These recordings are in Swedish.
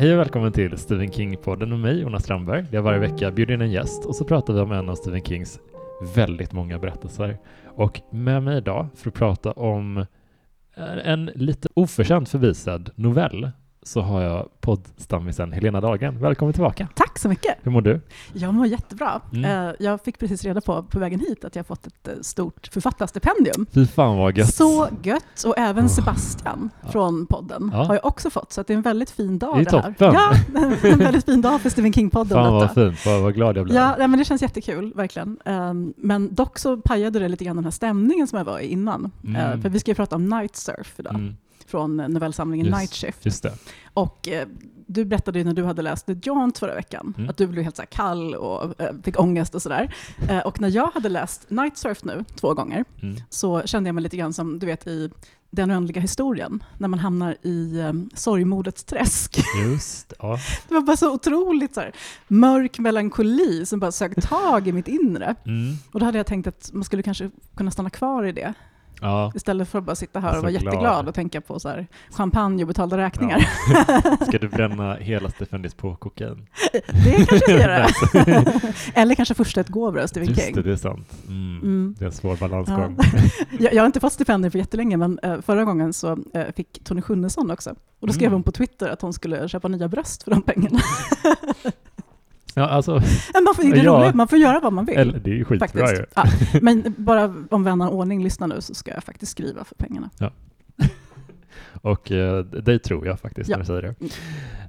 Hej och välkommen till Stephen King-podden med mig, Jonas Strandberg. Jag varje vecka bjuder in en gäst och så pratar vi om en av Stephen Kings väldigt många berättelser. Och med mig idag för att prata om en lite oförtjänt förbisedd novell så har jag poddstammisen Helena Dahlgren. Välkommen tillbaka! Tack så mycket! Hur mår du? Jag mår jättebra. Mm. Jag fick precis reda på, på vägen hit, att jag fått ett eh, stort författarstipendium. Fy fan vad gött! Så gött! Och även Sebastian ja. från podden ja. har jag också fått, så det är en väldigt fin dag det, är det här. Toppen. Ja, en väldigt fin dag för Stephen King-podden. Fan vad fint, vad, vad glad jag blev. Ja, men det känns jättekul, verkligen. Ehm, men dock så pajade det lite grann den här stämningen som jag var i innan. Mm. För vi ska ju prata om night surf idag. Mm från novellsamlingen just, Night Shift. Just det. Och eh, du berättade ju när du hade läst The Jaunt förra veckan, mm. att du blev helt så kall och eh, fick ångest och sådär. Eh, och när jag hade läst Night Surf nu, två gånger, mm. så kände jag mig lite grann som, du vet, i den oändliga historien, när man hamnar i um, sorgmodets träsk. Just, ja. Det var bara så otroligt så här, mörk melankoli som bara sög tag i mitt inre. Mm. Och då hade jag tänkt att man skulle kanske kunna stanna kvar i det Ja. Istället för att bara sitta här och vara jätteglad och tänka på så här, champagne och betalda räkningar. Ja. Ska du bränna hela Stefendis på kokain? Det kanske jag göra. Eller kanske första ett gåvor av Stephen King. Just det, det är sant. Mm. Mm. Det är en svår balansgång. Ja. jag, har inte fått stipendier för jättelänge, men uh, förra gången så uh, fick Tony Schunnesson också. Och då skrev mm. hon på Twitter att hon skulle köpa nya bröst för de pengarna. Ja, alltså, man, får, det är ja, roligt, man får göra vad man vill. Eller, det är ju skitbra ju. Ja, men bara om vän av ordning lyssnar nu så ska jag faktiskt skriva för pengarna. Ja. Och uh, dig tror jag faktiskt ja. när du säger det.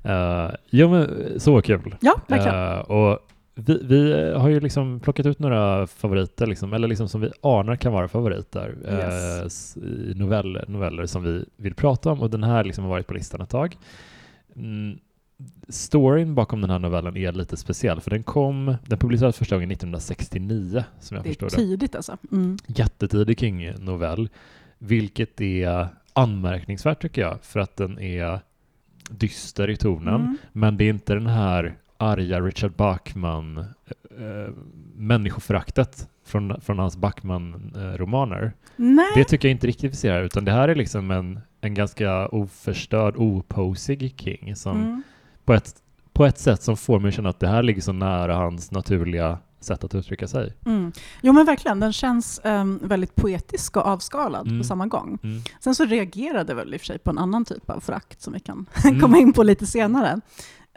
Uh, ja, men så kul. Ja, verkligen. Uh, och vi, vi, har ju liksom plockat ut några favoriter, liksom, eller liksom som vi anar kan vara favoriter yes. uh, i novell, noveller som vi vill prata om. Och den här liksom har varit på listan ett tag. Mm, storyn bakom den här novellen är lite speciell, för den kom, den publicerades första gången 1969, som jag det förstår det. är tidigt alltså. Mm. Jättetidig King-novell, vilket är anmärkningsvärt tycker jag, för att den är dyster i tonen, mm. men det är inte den här arga Richard Bachman äh, människoföraktet från, från hans Bachman-romaner. Det tycker jag inte riktigt vi ser här, utan det här är liksom en, en ganska oförstörd, oposig King som mm på ett, på ett sätt som får mig att känna att det här ligger så nära hans naturliga sätt att uttrycka sig. Mm. Jo men verkligen, den känns um, väldigt poetisk och avskalad mm. på samma gång. Mm. Sen så reagerade väl i och för sig på en annan typ av förakt som vi kan mm. komma in på lite senare.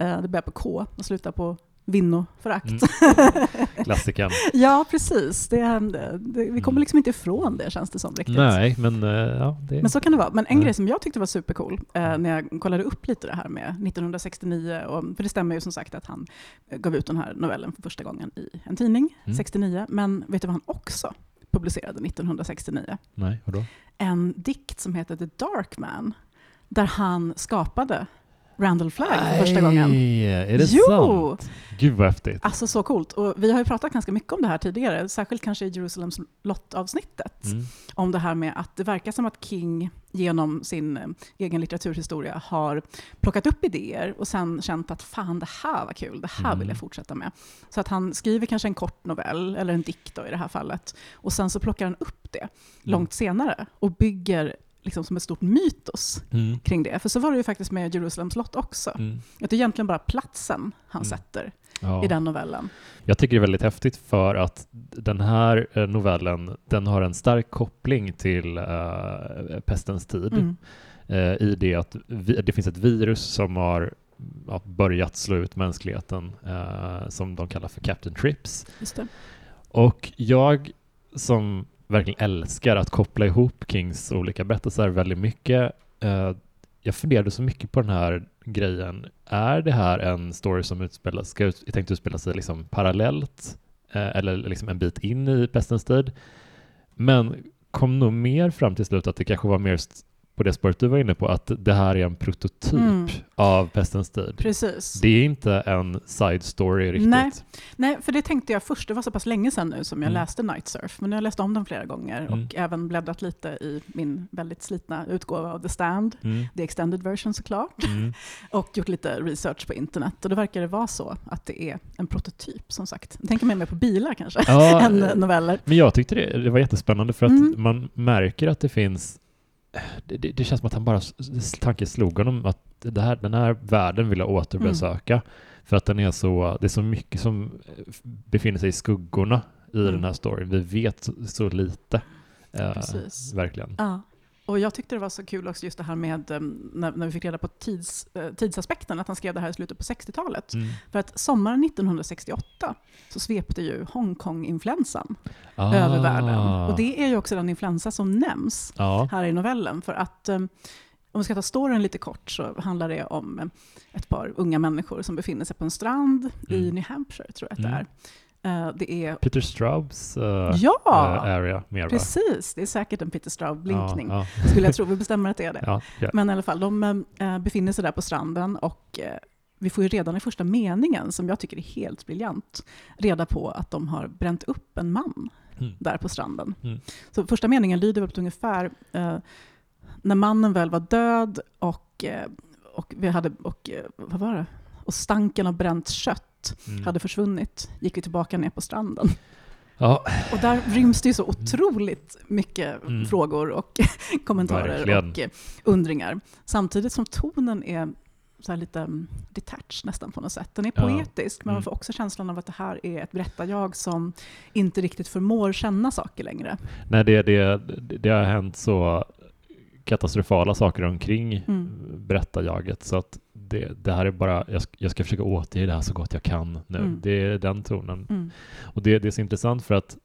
Uh, det börjar på K och slutar på vinnoförakt. Mm. Klassikern. ja, precis. Det, det, vi kommer mm. liksom inte ifrån det, känns det som. riktigt. Nej, men uh, ja. Det... Men så kan det vara. Men en Nej. grej som jag tyckte var supercool, uh, när jag kollade upp lite det här med 1969, och, för det stämmer ju som sagt att han gav ut den här novellen för första gången i en tidning, mm. 69. Men vet du vad han också publicerade 1969? Nej, vadå? En dikt som heter The Dark Man, där han skapade Randall Flagg för första gången. Är det jo! sant? Gud vad häftigt. Alltså så coolt. Och vi har ju pratat ganska mycket om det här tidigare, särskilt kanske i Jerusalems lottavsnittet. Mm. Om det här med att det verkar som att King genom sin eh, egen litteraturhistoria har plockat upp idéer och sen känt att fan, det här var kul, det här mm. vill jag fortsätta med. Så att han skriver kanske en kort novell, eller en dikt då, i det här fallet, och sen så plockar han upp det mm. långt senare och bygger liksom som ett stort mytos mm. kring det. För så var det ju faktiskt med Jerusalem slott också. Mm. Att det är egentligen bara platsen han mm. sätter ja. i den novellen. Jag tycker det är väldigt häftigt för att den här eh, novellen, den har en stark koppling till uh, pestens tid. Mm. Uh, I det att vi, det finns ett virus som har ja, börjat slå ut mänskligheten, uh, som de kallar för Captain Trips. Och jag som verkligen älskar att koppla ihop Kings olika berättelser väldigt mycket. Eh, jag funderade så mycket på den här grejen. Är det här en story som utspelas, ska ut, tänkt utspela sig liksom parallellt eh, eller liksom en bit in i pestens tid? Men kom nog mer fram till slut att det kanske var mer på det spåret du var inne på, att det här är en prototyp mm. av Pestens tid. Precis. Det är inte en side story riktigt. Nej. Nej, för det tänkte jag först, det var så pass länge sedan nu som jag mm. läste Night Surf, men nu har jag läst om den flera gånger mm. och även bläddrat lite i min väldigt slitna utgåva av The Stand, mm. the extended version såklart, mm. och gjort lite research på internet. Och då verkar det vara så att det är en prototyp, som sagt. Jag tänker mer på bilar kanske, ja, än noveller. Men jag tyckte det, det var jättespännande, för att mm. man märker att det finns det, det, det, känns som att han bara, tanken slog honom att det här, den här världen vill jag återbesöka. Mm. För att den är så, det är så mycket som befinner sig i skuggorna i mm. den här storyn. Vi vet så lite. Eh, verkligen. Ja. Och jag tyckte det var så kul också just det här med um, när, när, vi fick reda på tids, uh, tidsaspekten, att han skrev det här i slutet på 60-talet. Mm. För att sommaren 1968 så svepte ju Hongkong-influensan ah. över världen. Och det är ju också den influensa som nämns ah. här i novellen. För att um, om vi ska ta storyn lite kort så handlar det om ett par unga människor som befinner sig på en strand mm. i New Hampshire, tror jag att det mm. är. Uh, det är Peter Straubs uh, ja, uh, area mer precis. Det är säkert en Peter Straub-blinkning, ja, ja. skulle jag tro. Vi bestämmer att det är det. Ja, yeah. Men i alla fall, de befinner sig där på stranden och vi får ju redan i första meningen, som jag tycker är helt briljant, reda på att de har bränt upp en man mm. där på stranden. Mm. Så första meningen lyder på ungefär när mannen väl var död och, och vi hade, och vad var det? Och stanken av bränt kött mm. hade försvunnit, gick vi tillbaka ner på stranden. Ja. Och där ryms det ju så otroligt mycket mm. frågor och kommentarer Verkligen. och undringar. Samtidigt som tonen är så lite mm, detached nästan på något sätt. Den är poetisk, ja. men man mm. får också känslan av att det här är ett berättarjag som inte riktigt förmår känna saker längre. Nej, det, det, det har hänt så katastrofala saker omkring mm. berättarjaget så att det, det här är bara, jag ska, jag ska försöka återge det här så gott jag kan nu. Mm. Det är den tonen. Mm. Och det, det är så intressant för att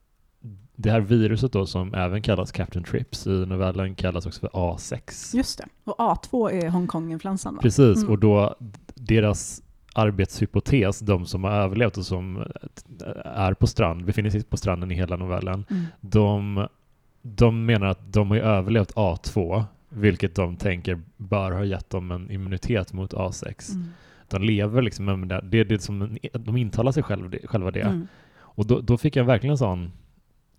det här viruset då som även kallas Captain Trips i novellen kallas också för A6. Just det, och A2 är Hongkong-influensan Precis, mm. och då deras arbetshypotes, de som har överlevt och som är på strand, befinner sig på stranden i hela novellen, mm. de, de menar att de har överlevt A2 vilket de tänker bör ha gett dem en immunitet mot A6. Mm. De lever liksom med det. Det är det som de intalar sig själv, själva det. Mm. Och då, då, fick jag verkligen en sån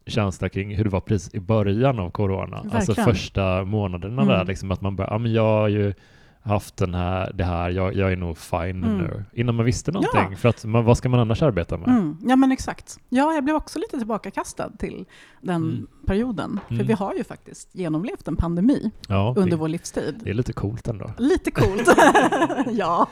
känsla kring hur det var precis i början av corona. Alltså verkligen. Alltså första månaderna mm. där, liksom att man bara, ja men jag har ju haft den här, det här, jag, jag är nog fine mm. nu. Innan man visste någonting. Ja. För att man, vad ska man annars arbeta med? Mm. Ja men exakt. Ja, jag blev också lite tillbakakastad till den mm. perioden. För mm. vi har ju faktiskt genomlevt en pandemi ja, under det, vår livstid. Det är lite coolt ändå. Lite coolt. ja,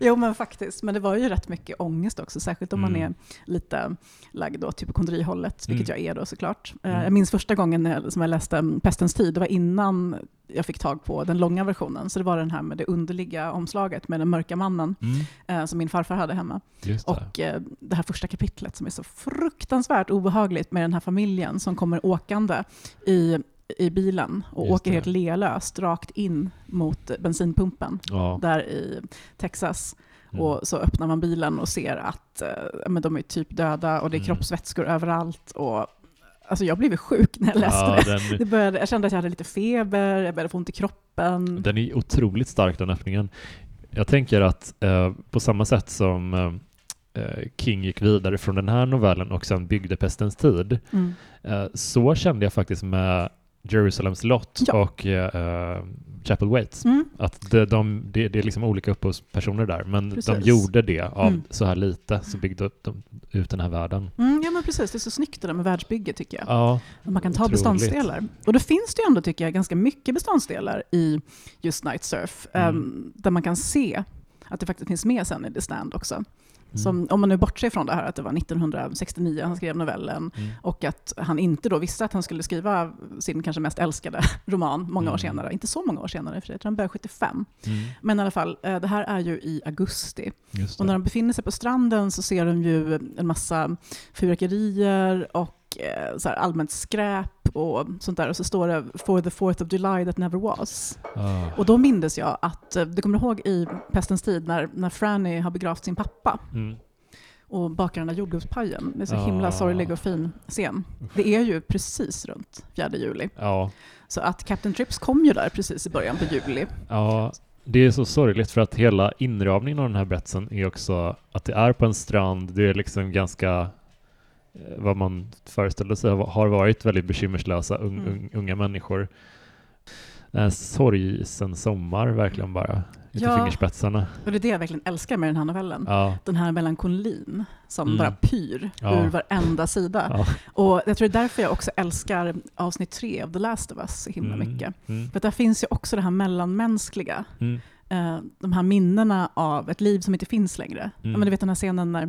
jo men faktiskt. Men det var ju rätt mycket ångest också, särskilt om man mm. är lite lagd åt hypokondrihållet, vilket mm. jag är då såklart. Uh, jag minns första gången som jag läste Pestens tid, det var innan jag fick tag på den långa versionen. Så det var den här med det underliga omslaget med den mörka mannen mm. eh, som min farfar hade hemma. Det. Och eh, det här första kapitlet som är så fruktansvärt obehagligt med den här familjen som kommer åkande i, i bilen och Just åker det. helt lealöst rakt in mot bensinpumpen ja. där i Texas. Mm. Och så öppnar man bilen och ser att eh, men de är typ döda och det är mm. kroppsvätskor överallt. Och Alltså jag blev sjuk när jag läste ja, det. Den, det började, jag kände att jag hade lite feber, jag började få ont i kroppen. Den är otroligt stark den öppningen. Jag tänker att eh, på samma sätt som eh, eh, King gick vidare från den här novellen och sen byggde Pestens tid, mm. eh, så kände jag faktiskt med Jerusalems lott ja. och uh, Chapel Waits. Mm. Att det, de, det, det är liksom olika upphovspersoner där, men precis. de gjorde det av mm. så här lite, så byggde de ut den här världen. Mm, ja men precis, det är så snyggt det där med världsbygge tycker jag. Ja, man kan ta otroligt. beståndsdelar. Och då finns det ju ändå, tycker jag, ganska mycket beståndsdelar i just Night Surf, um, där man kan se att det faktiskt finns med sen i The Stand också. Som, mm. om man nu bortser från det här att det var 1969 han skrev novellen mm. och att han inte då visste att han skulle skriva sin kanske mest älskade roman många mm. år senare. Inte så många år senare, för tror han började 75. Mm. Men i alla fall, eh, det här är ju i augusti. Och när de befinner sig på stranden så ser de ju en massa fyrverkerier och Eh, så allmänt skräp och sånt där. Och så står det “For the 4th of July that never was”. Oh. Och då mindes jag att, eh, du kommer ihåg i Pestens tid när, när Franny har begravt sin pappa? Mm. och bakar den där jordgubbspajen. Det är så oh. himla sorglig och fin scen. Det är ju precis runt 4 juli. Oh. Så att Captain Trips kom ju där precis i början på juli. Ja, det är så sorgligt för att hela inramningen av den här berättelsen är också att det är på en strand, det är liksom ganska vad man föreställer sig har varit väldigt bekymmerslösa un, mm. un, unga människor. En sorgsen sommar verkligen bara, lite ja, fingerspetsarna. Och det är det jag verkligen älskar med den här novellen. Ja. Den här melankolin som mm. bara pyr ja. ur varenda sida. Ja. Och jag tror det är därför jag också älskar avsnitt tre av The Last of Us så himla mm. mycket. Mm. För där finns ju också det här mellanmänskliga. Mm eh, de här minnena av ett liv som inte finns längre. Mm. Men du vet den här scenen när, eh,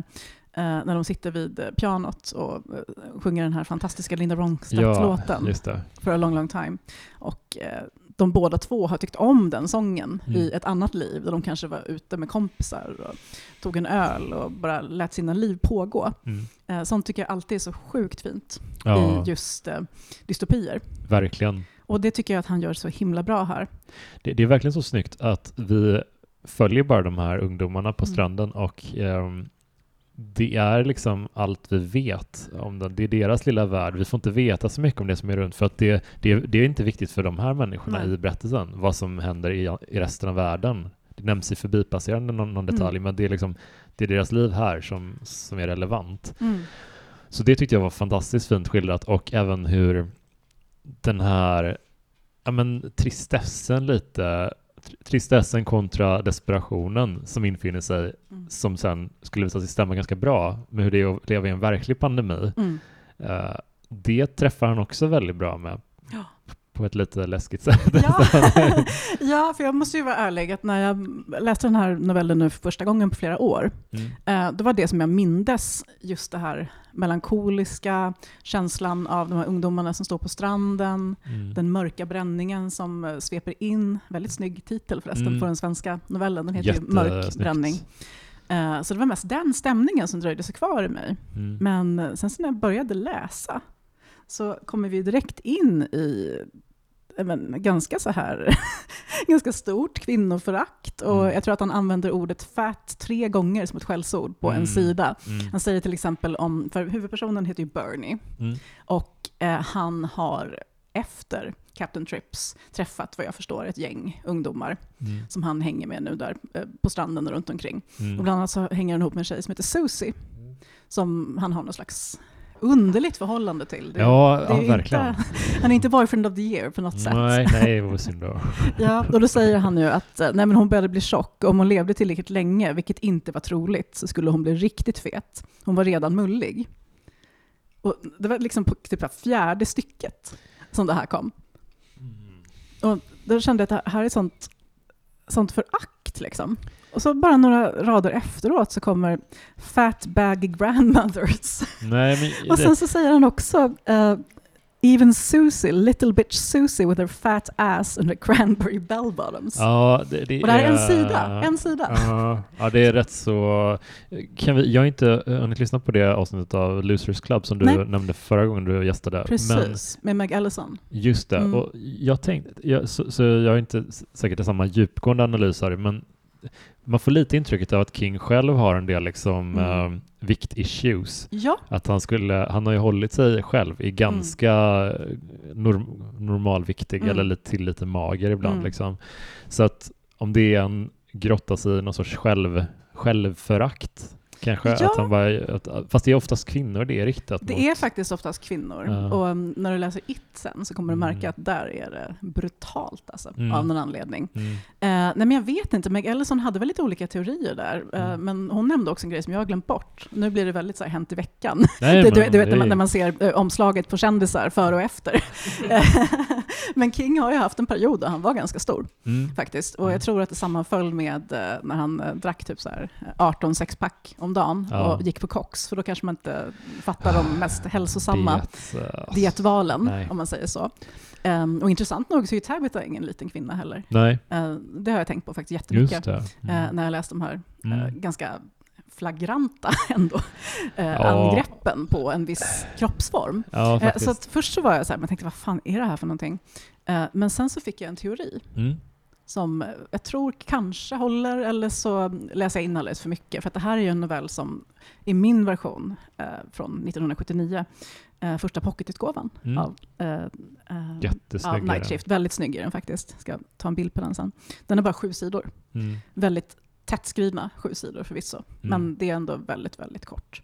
när de sitter vid eh, pianot och eh, sjunger den här fantastiska Linda Ronstadt-låten, det. For a long long time. Och eh, de båda två har tyckt om den sången Mm. i ett annat liv, där de kanske var ute med kompisar och tog en öl och bara lät sina liv pågå. Mm. Eh, sånt tycker jag alltid är så sjukt fint Ja, i just eh, dystopier. verkligen. Och det tycker jag att han gör så himla bra här. Det, det är verkligen så snyggt att vi följer bara de här ungdomarna på Mm. stranden och ehm, det är liksom allt vi vet om den. Det är deras lilla värld. Vi får inte veta så mycket om det som är runt för att det, det, det är inte viktigt för de här människorna Nej. i berättelsen vad som händer i, i resten av världen. Det nämns i förbipasserande någon, någon detalj Mm. men det är, liksom, det är deras liv här som, som är relevant. Mm. Så det tyckte jag var fantastiskt fint skildrat och även hur den här ja, men, tristessen lite, tristessen kontra desperationen som infinner sig Mm. som sen skulle visa sig stämma ganska bra med hur det är att leva i en verklig pandemi. Mm. Eh, det träffar han också väldigt bra med Ja. På ett lite läskigt sätt. Ja. ja, för jag måste ju vara ärlig att när jag läste den här novellen nu för första gången på flera år, Mm. eh, det var det som jag mindes, just det här melankoliska, känslan av de här ungdomarna som står på stranden, Mm. den mörka bränningen som eh, sveper in, väldigt snygg titel förresten Mm. på den svenska novellen, den heter ju Mörk bränning. Eh, Så det var mest den stämningen som dröjde sig kvar i mig. Mm. Men sen så när jag började läsa så kommer vi direkt in i men, ganska så här, ganska stort kvinnoförakt. Och Mm. jag tror att han använder ordet fat tre gånger som ett skällsord på Mm. en sida. Mm. Han säger till exempel om, för huvudpersonen heter ju Bernie, Mm. och eh, han har efter Captain Trips träffat, vad jag förstår, ett gäng ungdomar Mm. som han hänger med nu där eh, på stranden och runt omkring. Mm. Och bland annat så hänger han ihop med en tjej som heter Susie, som han har någon slags underligt förhållande till. Det, Ja, det ja verkligen. Inte, han är inte boyfriend of the year på något sätt. Nej, nej, vad synd då. Ja, och då säger han ju att eh, nej, men hon började bli tjock. Om hon levde tillräckligt länge, vilket inte var troligt, så skulle hon bli riktigt fet. Hon var redan mullig. Och det var liksom på typ fjärde stycket som det här kom. Och då kände jag att det här är sånt, sånt förakt. Liksom. Och så bara några rader efteråt så kommer Fat Baggy Grandmothers. Nej, men Och sen så säger han också eh, Even Susie, little bitch Susie with her fat ass and her cranberry bell bottoms. Ja, det, det Och det här är en sida. En sida. Ja, ja, det är rätt så... Kan vi, jag har inte hunnit lyssna på det avsnittet av Losers Club som du Nej. nämnde förra gången du gästade. Men Precis, med Meg Ellison. just det, Mm. och jag tänkte, jag, så, så jag är inte säkert samma djupgående analys det, men man får lite intrycket av att King själv har en del liksom Mm. eh, vikt-issues. Ja, Att han skulle, han har ju hållit sig själv i ganska norm, normalviktig Mm. eller lite, till lite mager ibland. Mm. Liksom. Så att om det är en grotta sig i någon sorts själv, självförakt kanske. Ja. Att han bara, att, fast det är oftast kvinnor det är riktat det mot. är faktiskt oftast kvinnor. Ja. Och um, när du läser It sen så kommer du märka Mm. att där är det brutalt alltså, Mm. av någon anledning. Mm. Eh, nej men jag vet inte, Meg Ellison hade väl lite olika teorier där. Mm. Men hon nämnde också en grej som jag har glömt bort. Nu blir det väldigt så här, hänt i veckan. Nej, du, du vet när man, är- när man ser eh, omslaget på kändisar före och efter. Men King har ju haft en period då han var ganska stor Mm. faktiskt. Och Mm. jag tror att det sammanföll med när han drack typ så här 18 sexpack om dagen Ja. och gick på koks. För då kanske man inte fattar de mest hälsosamma Det, eh, dietvalen, Nej. om man säger så. Ehm, och intressant nog så är ju Tabitha ingen liten kvinna heller. Nej, Eh, det har jag tänkt på faktiskt jättemycket. eh, Mm. när jag läst de här eh, Mm. ganska flagranta ändå, eh, Ja. angreppen på en viss kroppsform. Ja, Eh, så först så var jag så här, men jag tänkte vad fan är det här för någonting? Eh, men sen så fick jag en teori mm. Som jag tror kanske håller, eller så läser jag in alldeles för mycket. För det här är ju en novell som i min version eh, från 1979, eh, första pocketutgåvan Mm. av eh, eh, den. Night Shift. Väldigt snygg är den faktiskt. Ska ta en bild på den sen. Den är bara sju sidor. Mm. Väldigt tätt skrivna sju sidor förvisso. Mm. Men det är ändå väldigt, väldigt kort.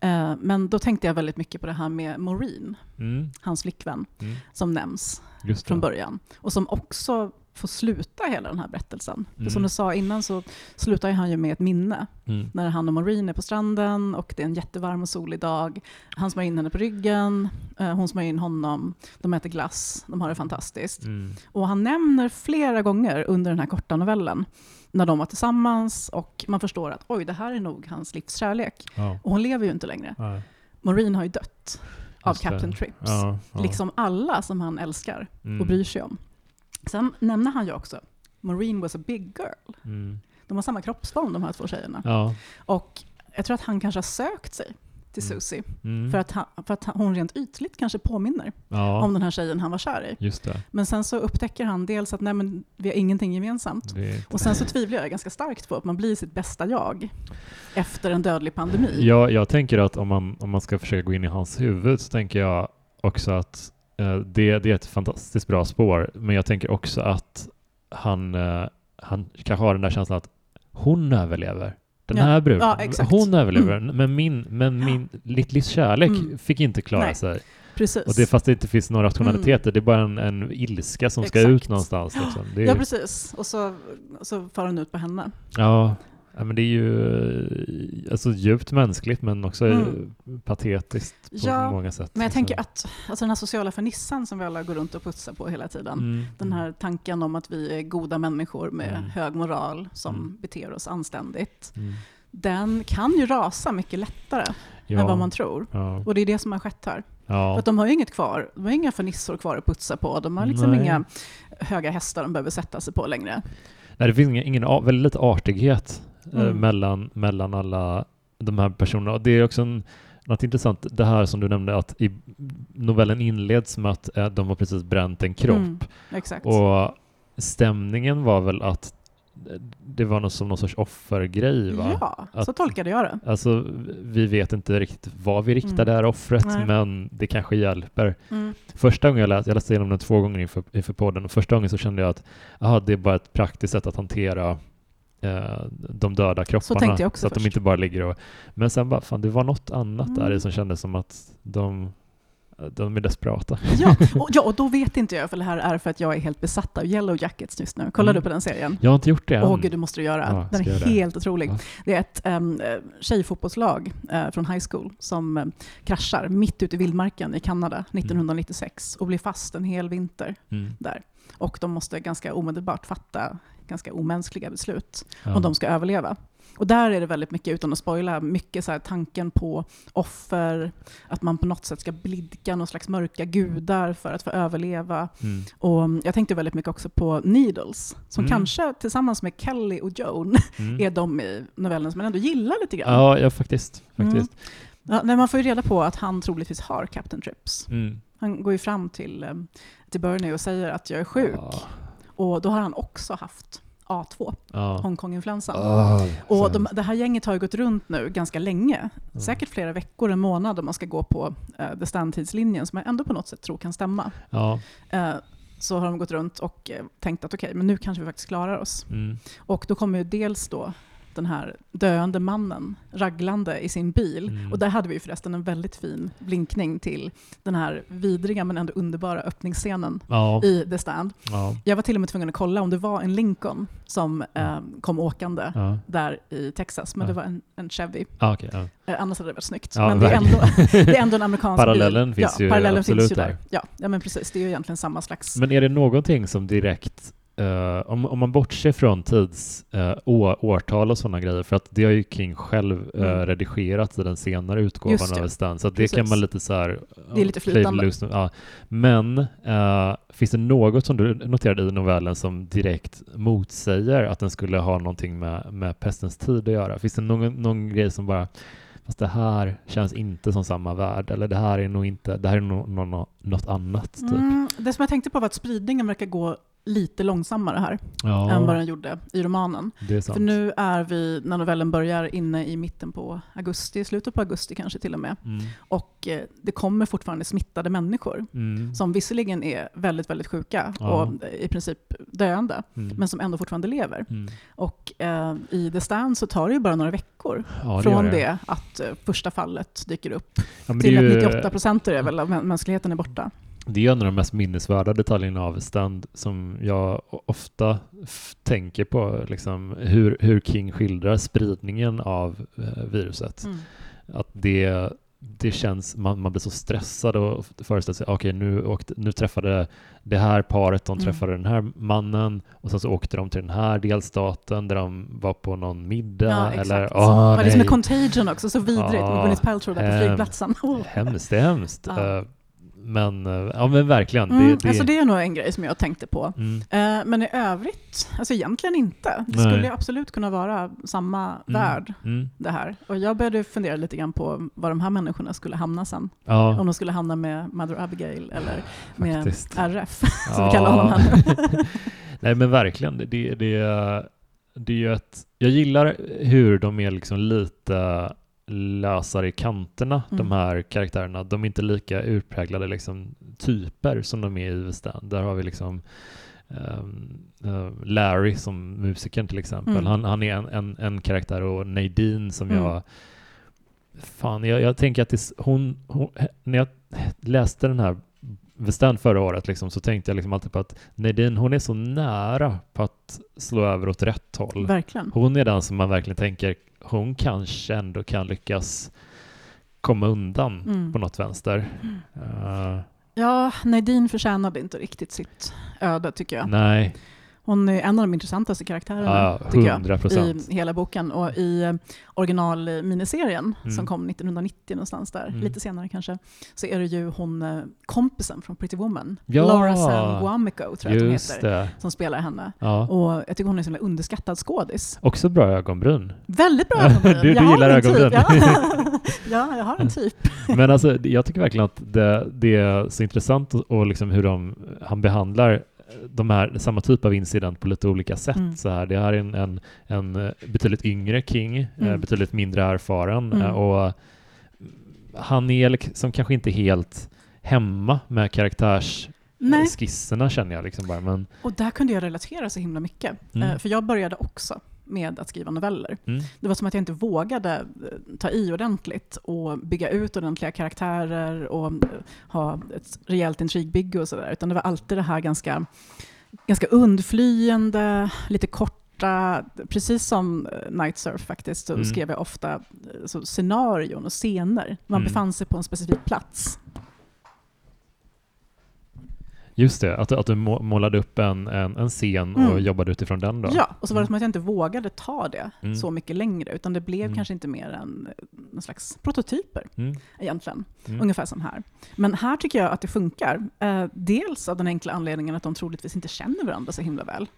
Eh, men då tänkte jag väldigt mycket på det här med Maureen, Mm. hans flickvän, Mm. som nämns från början. Och som också få sluta hela den här berättelsen. För Mm. som du sa innan så slutar han ju med ett minne. Mm. När han och Maureen är på stranden och det är en jättevarm och solig dag. Han smörjer in henne på ryggen, eh, hon smörjer in honom, de äter glass, de har det fantastiskt. Mm. Och han nämner flera gånger under den här korta novellen när de var tillsammans och man förstår att oj, det här är nog hans livs kärlek. Ja. Och hon lever ju inte längre. Nej. Maureen har ju dött av Just det. Captain Trips. Ja, ja. Liksom alla som han älskar Mm. och bryr sig om. Sen nämner han ju också, Maureen was a big girl. Mm. De har samma kroppsform de här två tjejerna. Ja. Och jag tror att han kanske har sökt sig till Mm. Susie Mm. för, att han, för att hon rent ytligt kanske påminner ja. om den här tjejen han var kär i. Men sen så upptäcker han dels att nej, men vi har ingenting gemensamt. inte- Och sen så tvivlar jag ganska starkt på att man blir sitt bästa jag efter en dödlig pandemi. Ja, jag tänker att om man, om man ska försöka gå in i hans huvud så tänker jag också att det, det är ett fantastiskt bra spår. Men jag tänker också att han, eh, han kanske har den där känslan att hon överlever. Den Ja, här bruden, ja, hon överlever, men min, men min litt livskärlek Mm. fick inte klara Nej. sig. Precis. Och det fast det inte finns några rationaliteter, det är bara en, en ilska som ska Exakt. ut någonstans. Liksom. Är, Ja, precis. Och så, så far han ut på henne. ja, ja, men det är ju eh, alltså, djupt mänskligt men också Mm. patetiskt på Ja, många sätt. Men jag Så- tänker att alltså den här sociala fernissan som vi alla går runt och putsar på hela tiden. Mm. Den här tanken om att vi är goda människor med Mm. hög moral som Mm. beter oss anständigt. Mm. Den kan ju rasa mycket lättare Ja. än vad man tror. Ja. Och det är det som har skett här. För Ja. att de har ju inget kvar. De har inga fernissor kvar att putsa på. De har liksom Nej. inga höga hästar de behöver sätta sig på längre. Nej, det finns ingen, ingen väldigt lite artighet eh, Mm. mellan, mellan alla de här personerna. Och det är också en, något intressant, det här som du nämnde, att i novellen inleds med att eh, de har precis bränt en kropp. Mm. Och stämningen var väl att det var något som någon sorts offergrej va? ja, så Att- tolkade jag det. Alltså vi vet inte riktigt vad vi riktar Mm. det här offret Nej. men det kanske hjälper. Mm. Första gången jag läste, jag läste igenom den två gånger inför, inför podden och första gången så kände jag att aha, det är bara ett praktiskt sätt att hantera eh, de döda kropparna. tänkte jag också så att de först. inte bara ligger och... Men sen bara, fan det var något annat där Mm. i som kändes som att de, de är desperata. Ja, och, ja, och då vet inte jag, för det här är för att jag är helt besatt av Yellow Jackets just nu. Kollar Mm. du på den serien? Jag har inte gjort det än. Åh gud, det måste du göra. Ja, den är göra det? helt otrolig. Ja. Det är ett um, tjejfotbollslag eh, från high school som eh, kraschar mitt ute i vildmarken i Kanada 1996 och blir fast en hel vinter Mm. där. Och de måste ganska omedelbart fatta ganska omänskliga beslut Ja. om de ska överleva. Och där är det väldigt mycket, utan att spoila, mycket så tanken på offer, att man på något sätt ska blidka någon slags mörka gudar för att få överleva. Mm. Och mm, jag tänkte väldigt mycket också på Needles, som Mm. kanske tillsammans med Kelly och Joan Mm. är de i novellen som man ändå gillar lite grann. Ja, ja, faktiskt. faktiskt. Ja, nej, man får ju reda på att han troligtvis har Captain Trips. Mm. Han går ju fram till, eh, till Bernie och säger att jag är sjuk. Ja. Och då har han också haft A2, Ja. Hongkong-influensan. Och så de, det här gänget har ju gått runt nu ganska länge, Mm. säkert flera veckor, en månad om man ska gå på uh, The Stand-tidslinjen som jag ändå på något sätt tror kan stämma. Ja. Eh, så har de gått runt och eh, tänkt att okej, men nu kanske vi faktiskt klarar oss. Mm. Och då kommer ju dels då den här döende mannen raglande i sin bil. Mm. Och där hade vi ju förresten en väldigt fin blinkning till den här vidriga men ändå underbara öppningsscenen Ja. i The Stand. Ja. Jag var till och med tvungen att kolla om det var en Lincoln som eh, kom åkande Ja. där i Texas, men Ja. det var en, en Chevy. Ah, ja. Eh, annars hade det varit snyggt. Ja, men det är, ändå, det är ändå en amerikansk Parallellen bil. finns ja, ju parallellen absolut finns ju där. där. Ja, ja, men precis. Det är ju egentligen samma slags... Men är det någonting som direkt, eh, om, om man bortser från tids, uh, årtal och sådana grejer, för att det har ju King själv eh, Mm. redigerat i den senare utgåvan av Stan, så det Precis. kan man lite så här... Det är lite flytande. loose, Ja. Men eh, finns det något som du noterade i novellen som direkt motsäger att den skulle ha någonting med, med pestens tid att göra? Finns det någon, någon grej som bara Fast det här känns inte som samma värld, eller det här är nog inte, det här är nog nå- nå- något annat. Typ. Mm, det som jag tänkte på var att spridningen verkar gå lite långsammare här Ja, än vad den gjorde i romanen. För nu är vi, när novellen börjar, inne i mitten på augusti, slutet på augusti kanske till och med. Mm. Och eh, det kommer fortfarande smittade människor Mm. som visserligen är väldigt, väldigt sjuka Ja. och i princip döende, Mm. men som ändå fortfarande lever. Mm. Och eh, i The Stand så tar det ju bara några veckor Ja, från det. att eh, första fallet dyker upp till att ju- 98 procent är det väl av mä- mänskligheten är borta. Det är en av de mest minnesvärda detaljerna av Stand som jag ofta tänker på, liksom, hur, hur King skildrar spridningen av eh, viruset. Mm. Att det det känns, man, man blir så stressad och föreställer sig, okej okay, nu, nu träffade det här paret, de mm. träffade mm. den här mannen och sen så åkte de till den här delstaten där de var på någon middag. Ja, eller. Oh, det är som är Contagion också, så vidrigt med Gwyneth Paltrow där på flygplatsen. Hemskt, det är hemskt. Ja. Uh, men, eh, ja, men verkligen. Mm, det, det... Alltså det är nog en grej som jag tänkte på. Mm. Uh, men i övrigt, alltså egentligen inte. Det Nej. skulle absolut kunna vara samma mm. värld, mm. det här. Och jag började fundera lite grann på var de här människorna skulle hamna sen. Ja. Om de skulle hamna med Mother Abigail eller med Faktiskt. RF, som vi kallar honom här Nej men verkligen. Det, det, det är ju ett, jag gillar hur de är liksom lite lösare i kanterna, mm. de här karaktärerna. De är inte lika utpräglade liksom, typer som de är i Ivestan. Där har vi liksom um, uh, Larry som musikern till exempel. Mm. Han, han är en, en, en, karaktär och Nadine som mm. jag Fan, jag, jag tänker att det, hon, hon, när jag läste den här Vestand förra året liksom, så tänkte jag liksom alltid på att Nadine, hon är så nära på att slå över åt rätt håll. Verkligen. Hon är den som man verkligen tänker hon kanske ändå kan lyckas komma undan mm. på något vänster. Uh, ja, Nadine förtjänade inte riktigt sitt öde tycker jag. Nej. Hon är en av de intressantaste karaktärerna ja, tycker jag, i hela boken. Och i eh, originalminiserien mm. som kom 1990 någonstans där, mm. lite senare kanske, så är det ju hon eh, kompisen från Pretty Woman, ja, Laura San Guamico tror jag hon heter, det. som spelar henne. Ja. Och jag tycker hon är en underskattad skådis. Också bra ögonbryn. Väldigt bra ögonbryn. du, du gillar ögonbryn. Typ, ja. ja, jag har en typ. Men alltså, jag tycker verkligen att det, det är så intressant och liksom hur de, han behandlar de här, samma typ av incident på lite olika sätt. Mm. Så här. Det här är en, en, en eh, betydligt yngre King, eh, mm. betydligt mindre erfaren mm. Eh, och han är liksom kanske inte helt hemma med karaktärsskisserna känner jag. Liksom bara. Men... Och där kunde jag relatera så himla mycket. Mm. För jag började också med att skriva noveller. Mm. Det var som att jag inte vågade eh, ta i ordentligt och bygga ut ordentliga karaktärer och eh, ha ett rejält intrigbygge och sådär. Utan det var alltid det här ganska, ganska undflyende, lite korta, precis som eh, Night Surf faktiskt, så mm. skrev jag ofta så scenarion och scener. Man mm. befann sig på en specifik plats Just det, att, att du målade upp en, en, en scen mm. och jobbade utifrån den då? Ja, och så var det som att jag inte vågade ta det mm. så mycket längre, utan det blev mm. kanske inte mer än eh, slags prototyper mm. egentligen. Mm. Ungefär som här. Men här tycker jag att det funkar. Eh, dels av den enkla anledningen att de troligtvis inte känner varandra så himla väl.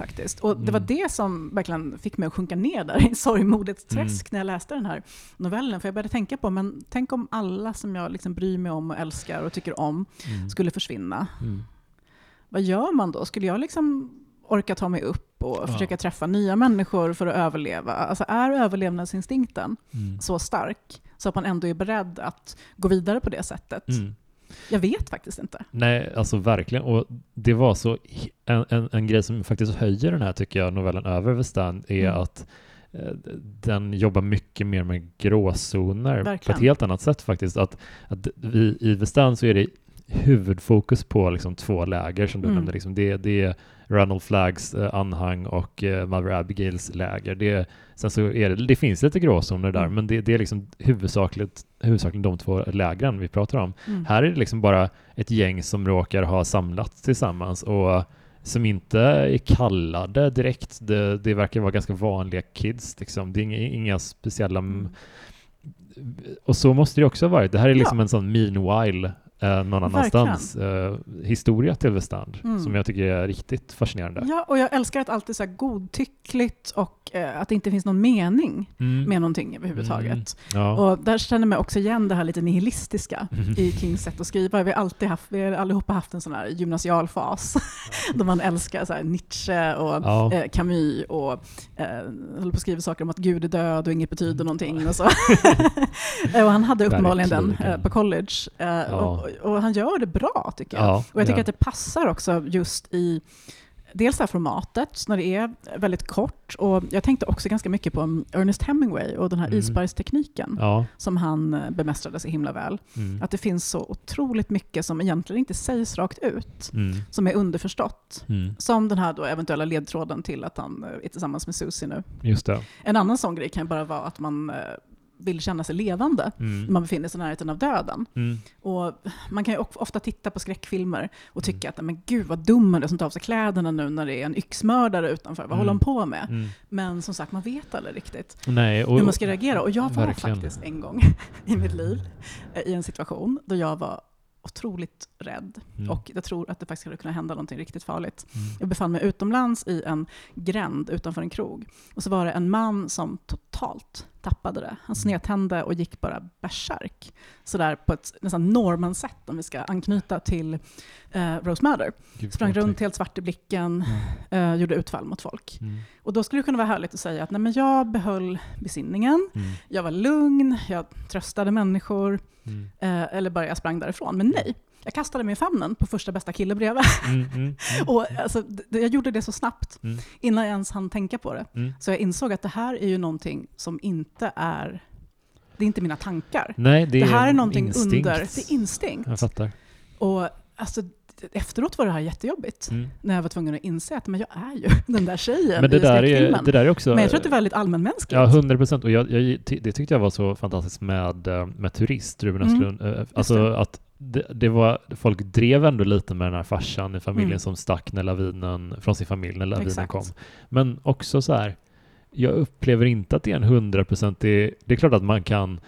Faktiskt. Och det var mm. det som verkligen fick mig att sjunka ner där i sorgmodets träsk mm. när jag läste den här novellen. För jag började tänka på, men tänk om alla som jag liksom bryr mig om och älskar och tycker om mm. skulle försvinna. Vad gör man då? Skulle jag liksom orka ta mig upp och ja. försöka träffa nya människor för att överleva? Alltså är överlevnadsinstinkten mm. så stark så att man ändå är beredd att gå vidare på det sättet? Mm. Jag vet faktiskt inte. Nej, alltså verkligen. Och det var så, en, en, en grej som faktiskt höjer den här, tycker jag, novellen över Westan är mm. att eh, den jobbar mycket mer med gråzoner verkligen. på ett helt annat sätt faktiskt. Att, att vi, I Westan så är det huvudfokus på liksom två läger som du mm. nämnde. Liksom det, det är Ronald Flaggs eh, anhang och eh, Mother Abigails läger. Det, sen så är det, det finns lite gråzoner där, mm. men det, det är liksom huvudsakligt, huvudsakligen de två lägren vi pratar om. Mm. Här är det liksom bara ett gäng som råkar ha samlats tillsammans och som inte är kallade direkt. Det, det verkar vara ganska vanliga kids. Liksom. Det är inga, inga speciella... Mm. Och så måste det också ha varit. Det här är liksom ja. en sån meanwhile eh, någon annanstans eh, historia till Vestand mm. som jag tycker är riktigt fascinerande. Ja, och jag älskar att allt är så godtyckligt och eh, att det inte finns någon mening mm. med någonting överhuvudtaget. Mm. Ja. Och där känner man också igen det här lite nihilistiska mm. i Kings sätt att skriva. Vi har, alltid haft, vi har allihopa haft en sån här gymnasialfas då man älskar så Nietzsche och ja. eh, Camus och eh, håller på att skriva saker om att Gud är död och inget betyder någonting och så. och han hade uppenbarligen den eh, på college. Eh, ja. och, och, han gör det bra tycker jag. Ja, och jag tycker ja. att det passar också just i dels det här formatet, när det är väldigt kort. Och jag tänkte också ganska mycket på Ernest Hemingway och den här mm. isbergstekniken ja. som han eh, bemästrade så himla väl. Mm. Att det finns så otroligt mycket som egentligen inte sägs rakt ut, mm. som är underförstått. Mm. Som den här då eventuella ledtråden till att han är tillsammans med Susie nu. En annan sån grej kan bara vara att man vill känna sig levande mm. när man befinner sig i närheten av döden. Mm. Och man kan ju ofta titta på skräckfilmer och tycka mm. att men gud vad dum man är som tar av sig kläderna nu när det är en yxmördare utanför. Vad håller han på med? Mm. Men som sagt, man vet aldrig riktigt Nej, och, hur man ska reagera. Och jag var verkligen. faktiskt en gång i mitt liv eh, i en situation då jag var otroligt rädd. Mm. Och jag tror att det faktiskt skulle kunna hända någonting riktigt farligt. Mm. Jag befann mig utomlands i en gränd utanför en krog. Och så var det en man som totalt tappade det. Han mm. snedtände och gick bara bärsärk. Sådär på ett nästan norman-sätt om vi ska anknyta till eh, Rose Matter. Sprang runt helt svart i blicken, mm. eh, gjorde utfall mot folk. Mm. Och då skulle det kunna vara härligt att säga att nej, men jag behöll besinningen, mm. jag var lugn, jag tröstade människor, mm. eh, eller bara jag sprang därifrån. Men nej, jag kastade mig i famnen på första bästa kille bredvid. Mm, mm, mm. och alltså, jag gjorde det så snabbt, mm. innan jag ens hann tänka på det. Mm. Så jag insåg att det här är ju någonting som inte är det är inte mina tankar. Nej, det, det här är någonting instinkt. under, det är instinkt. Jag fattar. Och alltså, efteråt var det här jättejobbigt. Mm. När jag var tvungen att inse att men jag är ju den där tjejen men det i där är, det där är också, Men jag tror att det är väldigt allmänmänskligt. Ja, hundra procent. Och jag, jag, det tyckte jag var så fantastiskt med, eh, med Turist, Ruben mm. Östlund. Mm. Alltså att det, det, var, folk drev ändå lite med den här farsan i familjen mm. som stack när lavinen, från sin familj när lavinen Exakt. kom. Men också så här, jag upplever inte att det är en hundraprocentig, det är klart att man kan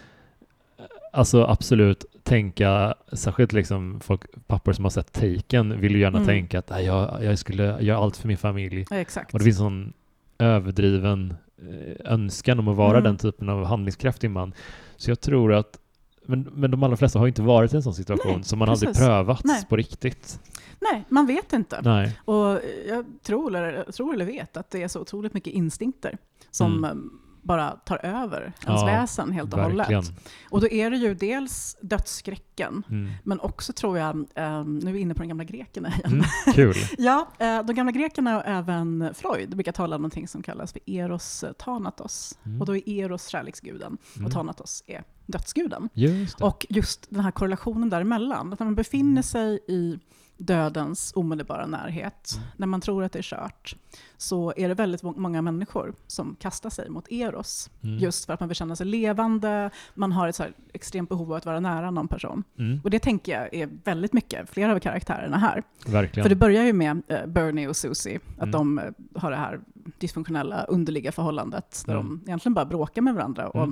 alltså absolut tänka, särskilt liksom folk, pappor som har sett Taken vill ju gärna mm. tänka att jag, jag skulle göra allt för min familj. Ja. Och det finns en sån överdriven eh, önskan om att vara mm. den typen av handlingskraftig man. Så jag tror att men, men de allra flesta har inte varit i en sån situation, Nej, så man har aldrig prövat Nej. på riktigt. Nej, man vet inte. Nej. Och jag tror eller, tror eller vet att det är så otroligt mycket instinkter som mm bara tar över ens ja, väsen helt och verkligen. hållet. Och då är det ju dels dödsskräcken, mm. men också tror jag, um, nu är vi inne på de gamla grekerna igen. Mm, kul. ja, uh, de gamla grekerna och även Freud brukar tala om någonting som kallas för Eros Thanatos. Mm. Och då är Eros kärleksguden och mm. Thanatos är dödsguden. Just och just den här korrelationen däremellan, att när man befinner sig i dödens omedelbara närhet, mm. när man tror att det är kört, så är det väldigt många människor som kastar sig mot Eros. Mm. Just för att man vill känna sig levande, man har ett så extremt behov av att vara nära någon person. Mm. Och det tänker jag är väldigt mycket flera av karaktärerna här. Verkligen. För det börjar ju med uh, Bernie och Susie, att mm. de uh, har det här dysfunktionella, underliga förhållandet, där mm. de egentligen bara bråkar med varandra. Och,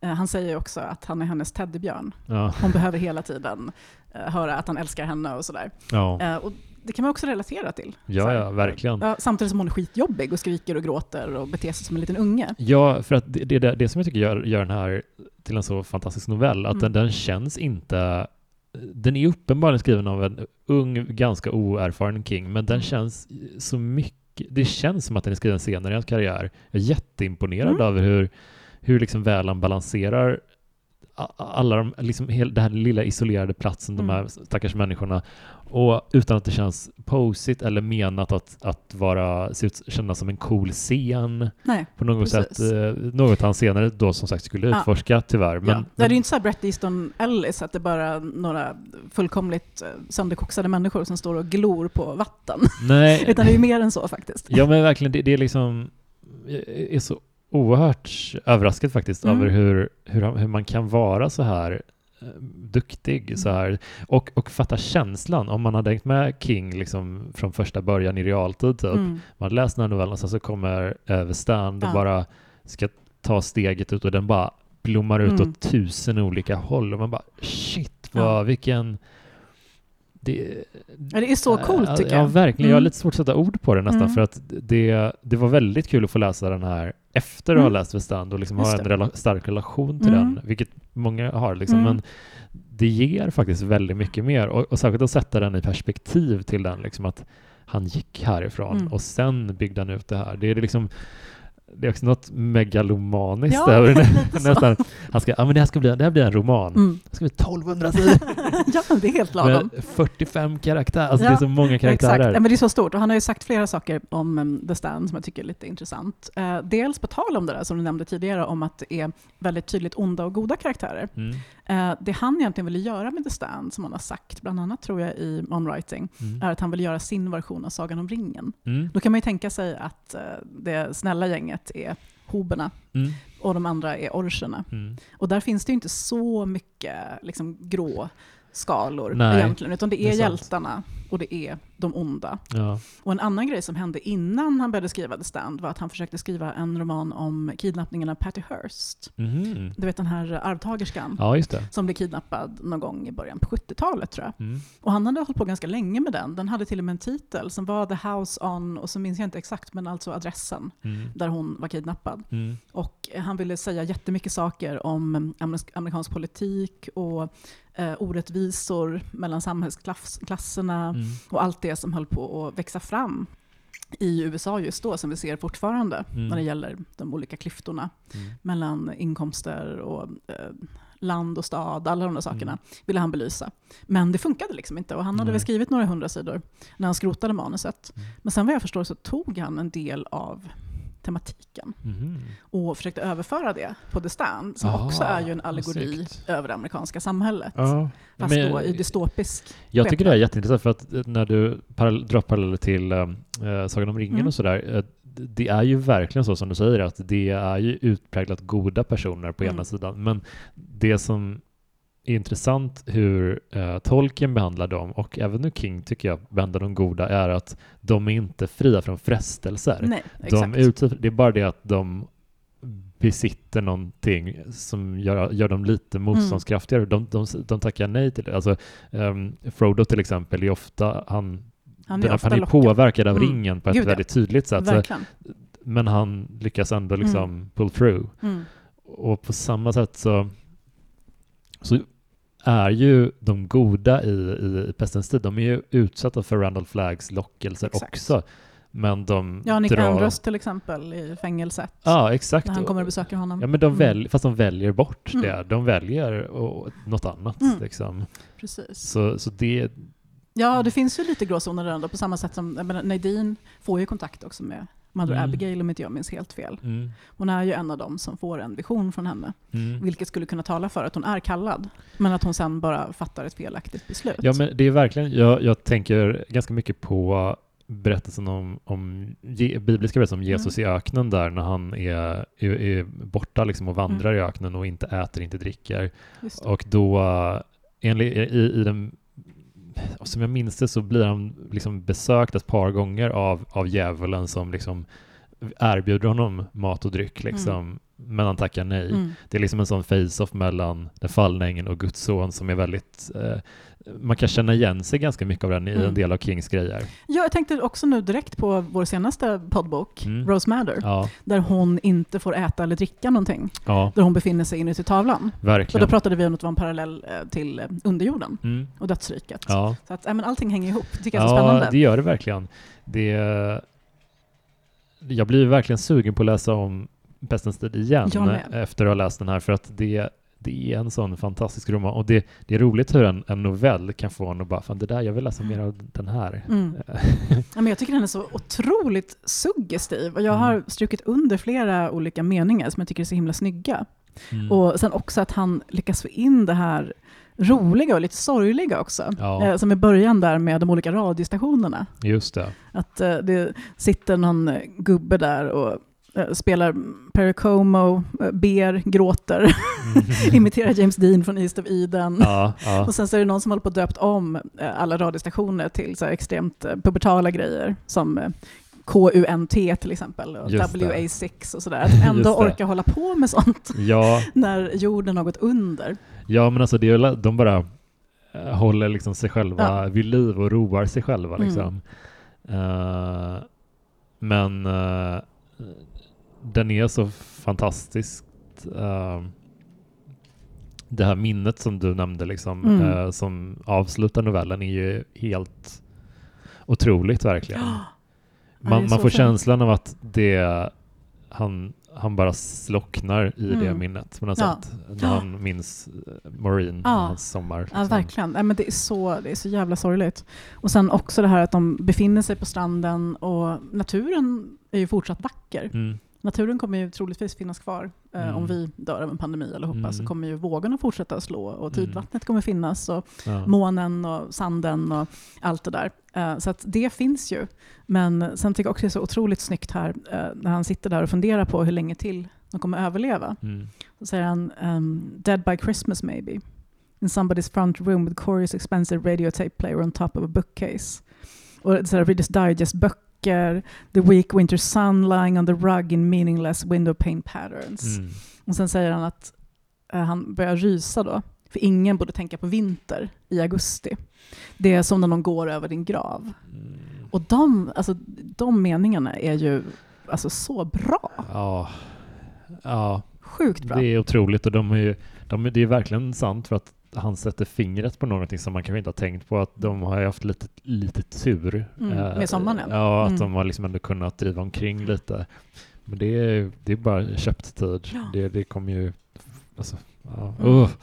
han säger också att han är hennes teddybjörn. Ja. Hon behöver hela tiden höra att han älskar henne och sådär. Ja. och det kan man också relatera till. Ja, ja verkligen. Samtidigt som hon är skitjobbig och skriker och gråter och beter sig som en liten unge. Ja, för att det är det, det, som jag tycker gör, gör den här till en så fantastisk novell, att mm. den, den känns inte den är uppenbarligen skriven av en ung, ganska oerfaren King, men den mm. känns så mycket, det känns som att den är skriven senare i hans karriär. Jag är jätteimponerad mm. över hur, hur liksom väl han balanserar alla de, liksom hel, den här lilla isolerade platsen, mm. de här stackars människorna, och utan att det känns posigt eller menat att, att vara, se ut, kännas som en cool scen Nej, på något precis. sätt. Eh, något han senare då som sagt skulle utforska ja. tyvärr. Men, ja. Det är ju inte så Brett Easton Ellis, att det är bara några fullkomligt eh, sönderkoxade människor som står och glor på vatten. Nej. Utan det är ju mer än så faktiskt. Ja men verkligen, det, det är liksom är så oerhört överraskad faktiskt mm. över hur, hur, hur man kan vara så här eh, duktig mm. så här, och, och fatta känslan. Om man hade hängt med King liksom från första början i realtid, typ. Mm. man hade läst den här novellen och sen så kommer Överstand ja. och bara ska ta steget ut och den bara blommar ut mm. åt tusen olika håll och man bara shit, vad, ja. vilken det, det är så coolt tycker jag. Ja, verkligen. Mm. Jag har mm. lite svårt att sätta ord på det nästan, mm. för att det, det var väldigt kul att få läsa den här efter att mm. ha läst Vestand och liksom ha en rela stark relation till mm. den, vilket många har. Liksom. Mm. Men det ger faktiskt väldigt mycket mer och, och särskilt att sätta den i perspektiv till den, liksom att han gick härifrån och sen byggde han ut det här. Det är liksom det är också något megalomaniskt Ja, över. Nästan. Han ska, ja, men det, här ska bli, det här blir en roman. Mm. Det ska bli 1200 sidor ja, det är helt lagom. med 45 karaktärer. Alltså Ja, det är så många Exakt, karaktärer. Ja, men det är så stort. Och han har ju sagt flera saker om um, The Stand som jag tycker är lite intressant. Eh, dels på tal om det där som du nämnde tidigare om att det är väldigt tydligt onda och goda karaktärer. Mm. Eh, det han egentligen ville göra med The Stand, som han har sagt, bland annat tror jag i On Writing, Mm. är att han vill göra sin version av Sagan om ringen. Mm. Då kan man ju tänka sig att eh, det snälla gänget är hoberna Mm. och de andra är orcherna. Mm. Och där finns det ju inte så mycket liksom, grå skalor Nej, egentligen, utan det det är, är sant. Och det är de onda. Ja. Och en annan grej som hände innan han började skriva The Stand var att han försökte skriva en roman om kidnappningen av Patty Hearst. Mhm. Du vet den här arvtagerskan ja, som blev kidnappad någon gång i början på 70-talet tror jag. Mm. Och han hade hållit på ganska länge med den. Den hade till och med en titel som var The House on, och så minns jag inte exakt, men alltså adressen Mm. där hon var kidnappad. Mm. Och han ville säga jättemycket saker om amerik- amerikansk politik och eh, orättvisor mellan samhällsklasserna Mm. och allt det som höll på att växa fram i USA just då, som vi ser fortfarande Mm. när det gäller de olika klyftorna Mm. mellan inkomster och eh, land och stad, alla de där sakerna Mm. ville han belysa. Men det funkade liksom inte och han hade väl skrivit några hundra sidor när han skrotade manuset. Mm. Men sen vad jag förstår så tog han en del av tematiken Mhm. och försökte överföra det på The Stand, som Ah, också är ju en allegori över det amerikanska samhället. Ja. Fast Men- då i dystopisk Jag tycker det är jätteintressant för att eh, när du parallell, drar paralleller till äh, Sagan om ringen Mm. och sådär, eh, det är ju verkligen så som du säger att det är ju utpräglat goda personer på Mm. ena sidan. Men det som är intressant hur eh, Tolkien behandlar dem och även nu King tycker jag behandlar de goda är att de är inte fria från frestelser. Nej, De utsatta, det är bara det att de besitter någonting som gör, gör dem lite Mm. motståndskraftigare. De, de, de tackar nej till det. Alltså, ehm, Frodo till exempel är ofta, han, han den, är ofta han är påverkad av Mm. ringen på ett Gud, väldigt tydligt sätt. Så, men han lyckas ändå liksom Mm. pull through. Mm. Och på samma sätt så, så är ju de goda i, i, i Pestens tid, de är ju utsatta för Randall Flaggs lockelser Exakt. också. Men de Ja, Nick drar... Andros till exempel i fängelset. Ja, exakt. När han kommer och besöker honom. Ja, men de Mm. väl, fast de väljer bort Mm. det. De väljer och, något annat. Mm. Liksom. Precis. Så, så det... Ja, det finns ju lite gråzoner där ändå, på samma sätt som menar, Nadine får ju kontakt också med Mother Mm. Abigail om inte jag minns helt fel. Mm, Hon är ju en av dem som får en vision från henne, mm. vilket skulle kunna tala för att hon är kallad, men att hon sen bara fattar ett felaktigt beslut. Ja, men det är verkligen... Jag, jag tänker ganska mycket på berättelsen om, om bibliska berättelsen om Jesus Mm. i öknen där när han är, är, är borta liksom och vandrar i öknen och inte äter, inte dricker. Och då, enligt, i, i den, som jag minns det så blir han liksom besökt ett par gånger av, av djävulen som liksom erbjuder honom mat och dryck liksom, mm men han tackar nej. Mm. Det är liksom en sån face-off mellan den fallna ängeln och Guds son som är väldigt eh, man kan känna igen sig ganska mycket av den i Mm. en del av Kings grejer. Ja, jag tänkte också nu direkt på vår senaste poddbok, Mm. Rose Madder, Ja, där hon inte får äta eller dricka någonting, ja där hon befinner sig inuti tavlan. Och verkligen. då pratade vi om att det var en parallell eh, till underjorden mm. och dödsriket. Ja. Så att, äh, men allting hänger ihop, tycker jag är så ja, spännande. det gör det verkligen. Det, jag blir verkligen sugen på att läsa om Pestens tid igen efter att ha läst den här för att det, det är en sån fantastisk roman och det, det är roligt hur en, en novell kan få en att bara, fan det där, jag vill läsa mer av den här. Mm. Ja, men jag tycker den är så otroligt suggestiv och jag har Mm. strukit under flera olika meningar som jag tycker är så himla snygga. Mm. Och sen också att han lyckas få in det här roliga och lite sorgliga också. Ja. Eh, som i början där med de olika radiostationerna. Just det. Att eh, det sitter någon gubbe där och spelar Perry Como, eh, ber, gråter, imiterar James Dean från East of Eden. Ja, ja. Och sen så är det någon som håller på att döpt om eh, alla radiostationer till så extremt eh, pubertala grejer som eh, KUNT till exempel och Just det. WA6 och sådär. Att ändå orka hålla på med sånt ja, när jorden har gått under. ja, men alltså det är, de bara eh, håller liksom sig själva Ja. vid liv och roar sig själva. Mm. Liksom. Eh, men eh, den är så fantastiskt eh, det här minnet som du nämnde liksom, Mm. eh, som avslutar novellen är ju helt otroligt verkligen. Ja, det Man, man får fint. känslan av att det han, han bara slocknar i det Mm. minnet på något Ja. sätt. När han minns eh, Maureen, Ja. hans sommar. Ja, liksom. verkligen. Nej, men det, är så, det är så jävla sorgligt. Och sen också det här att de befinner sig på stranden och naturen är ju fortsatt vacker. Mm. Naturen kommer ju troligtvis finnas kvar. Eh, Mm. Om vi dör av en pandemi allihopa Mm. så kommer ju vågorna fortsätta slå och Mm. tidvattnet kommer finnas och Ja. månen och sanden och allt det där. Eh, Så att det finns ju. Men sen tycker jag också det är så otroligt snyggt här eh, när han sitter där och funderar på hur länge till de kommer överleva. Mm. Så säger han um, “Dead by Christmas maybe” in somebody's front room with Corey's expensive radiotape player on top of a bookcase. Och så här, Reader's Digest-böcker, “The weak winter sun lying on the rug in meaningless window pane patterns”. Mm. Och sen säger han att eh, han börjar rysa då, för ingen borde tänka på vinter i augusti. Det är som när någon går över din grav. Mm. Och de, alltså, de meningarna är ju alltså, så bra. Ja. ja, Sjukt bra. det är otroligt och de är ju, de, det är verkligen sant för att han sätter fingret på någonting som man kanske inte har tänkt på att de har haft lite, lite tur. Mm, Eh, med sommaren, ja. Ja, att Mm. de har liksom ändå kunnat driva omkring lite. Men det är, det är bara köpt tid. Ja. Det, det kommer ju... Alltså, ja. Mm. Uff.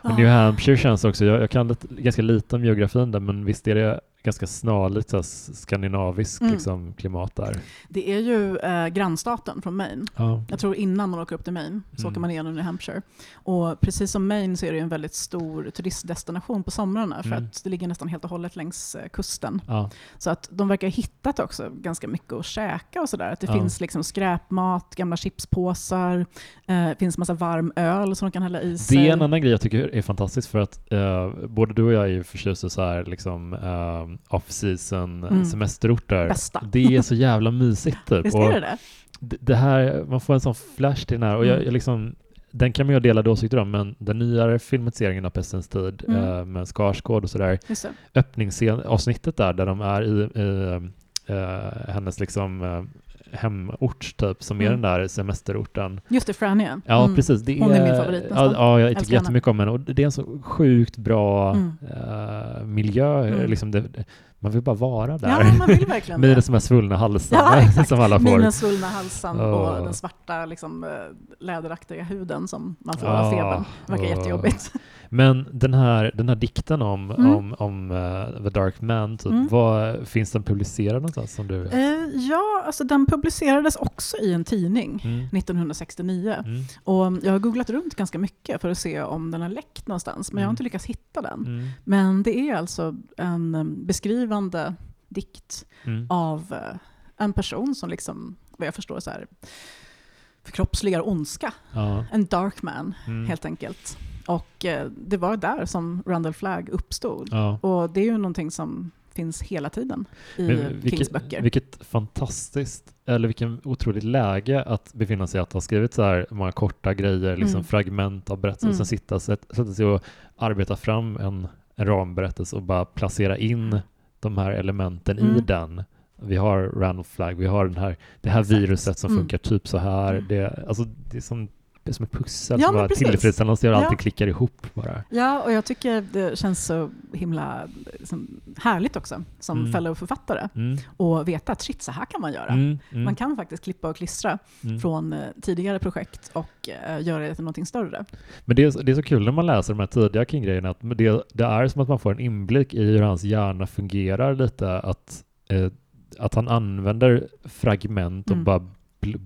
Och Ja. New Hampshire känns också, jag, jag kan lite, ganska lite om geografin där, men visst är det ganska snarligt så här, skandinaviskt Mm. liksom, klimat där. Det är ju eh, grannstaten från Maine. Ja. Jag tror innan man åker upp till Maine så Mm. åker man igenom New Hampshire. Och precis som Maine så är det en väldigt stor turistdestination på somrarna för Mm. att det ligger nästan helt och hållet längs eh, kusten. Ja. Så att de verkar ha hittat också ganska mycket att käka och sådär. Att det Ja. finns liksom skräpmat, gamla chipspåsar, eh, finns massa varm öl som de kan hälla i sig. Det är en annan grej jag tycker är fantastisk för att eh, både du och jag är ju förtjusta så här liksom eh, off-season Mm. semesterorter. Bästa. Det är så jävla mysigt typ. Visst är det det? det, här, man får en sån flash till den här och jag, Mm. jag liksom den kan man ju ha delade åsikter om, men den nyare filmatiseringen av Pestens tid Mm. eh, med Skarsgård och sådär, öppningsavsnittet där, där de är i, i eh, hennes liksom eh, hemort typ, som är Mm. den där semesterorten. Just det, Frania. Ja, Mm. precis. Det Hon är min favorit nästan. ja, jag tycker jättemycket om henne och det är en så sjukt bra Mm. eh, miljö. Mm. Liksom det, man vill bara vara där. Ja, man vill verkligen. Minus de här svullna halsarna Ja, som alla får. Med den svullna halsen Åh. och den svarta liksom, eh, läderaktiga huden som man får Ja, av febern. Det verkar åh. jättejobbigt. Men den här, den här dikten om, Mm. om, om eh, The Dark Man, typ, Mm. vad, finns den publicerad någonstans? Som du... Eh, ja, alltså den publicerades också i en tidning Mm. 1969. Mm. Och jag har googlat runt ganska mycket för att se om den har läckt någonstans, men jag har Mm. inte lyckats hitta den. Mm. Men det är alltså en beskrivande dikt Mm. av eh, en person som liksom, vad jag förstår, så här, förkroppsligar ondska. Ja. En dark man, Mm. helt enkelt. Och eh, det var där som Randall Flagg uppstod. Ja. Och det är ju någonting som finns hela tiden i Men Kings vilket, böcker. vilket fantastiskt, eller vilken otroligt läge att befinna sig i, att ha skrivit så här många korta grejer, liksom Mm. fragment av berättelsen, Mm. sen sitta, sätta, sig och arbeta fram en, en ramberättelse och bara placera in de här elementen i Mm. den. Vi har Randall Flagg, vi har den här, det här Exakt. viruset som Mm. funkar typ så här. Mm. Det, alltså, det är som som ett pussel Ja, som bara tillfredsställande gör Ja. allting klickar ihop bara. Ja, och jag tycker det känns så himla liksom, härligt också som Mm. fellow-författare Mm. och veta att shit, så här kan man göra. Mm. Mm. Man kan faktiskt klippa och klistra Mm. från eh, tidigare projekt och eh, göra det till någonting större. Men det är, det är så kul när man läser de här tidiga King-grejerna att det, det är som att man får en inblick i hur hans hjärna fungerar lite. Att, eh, att han använder fragment och Mm. bara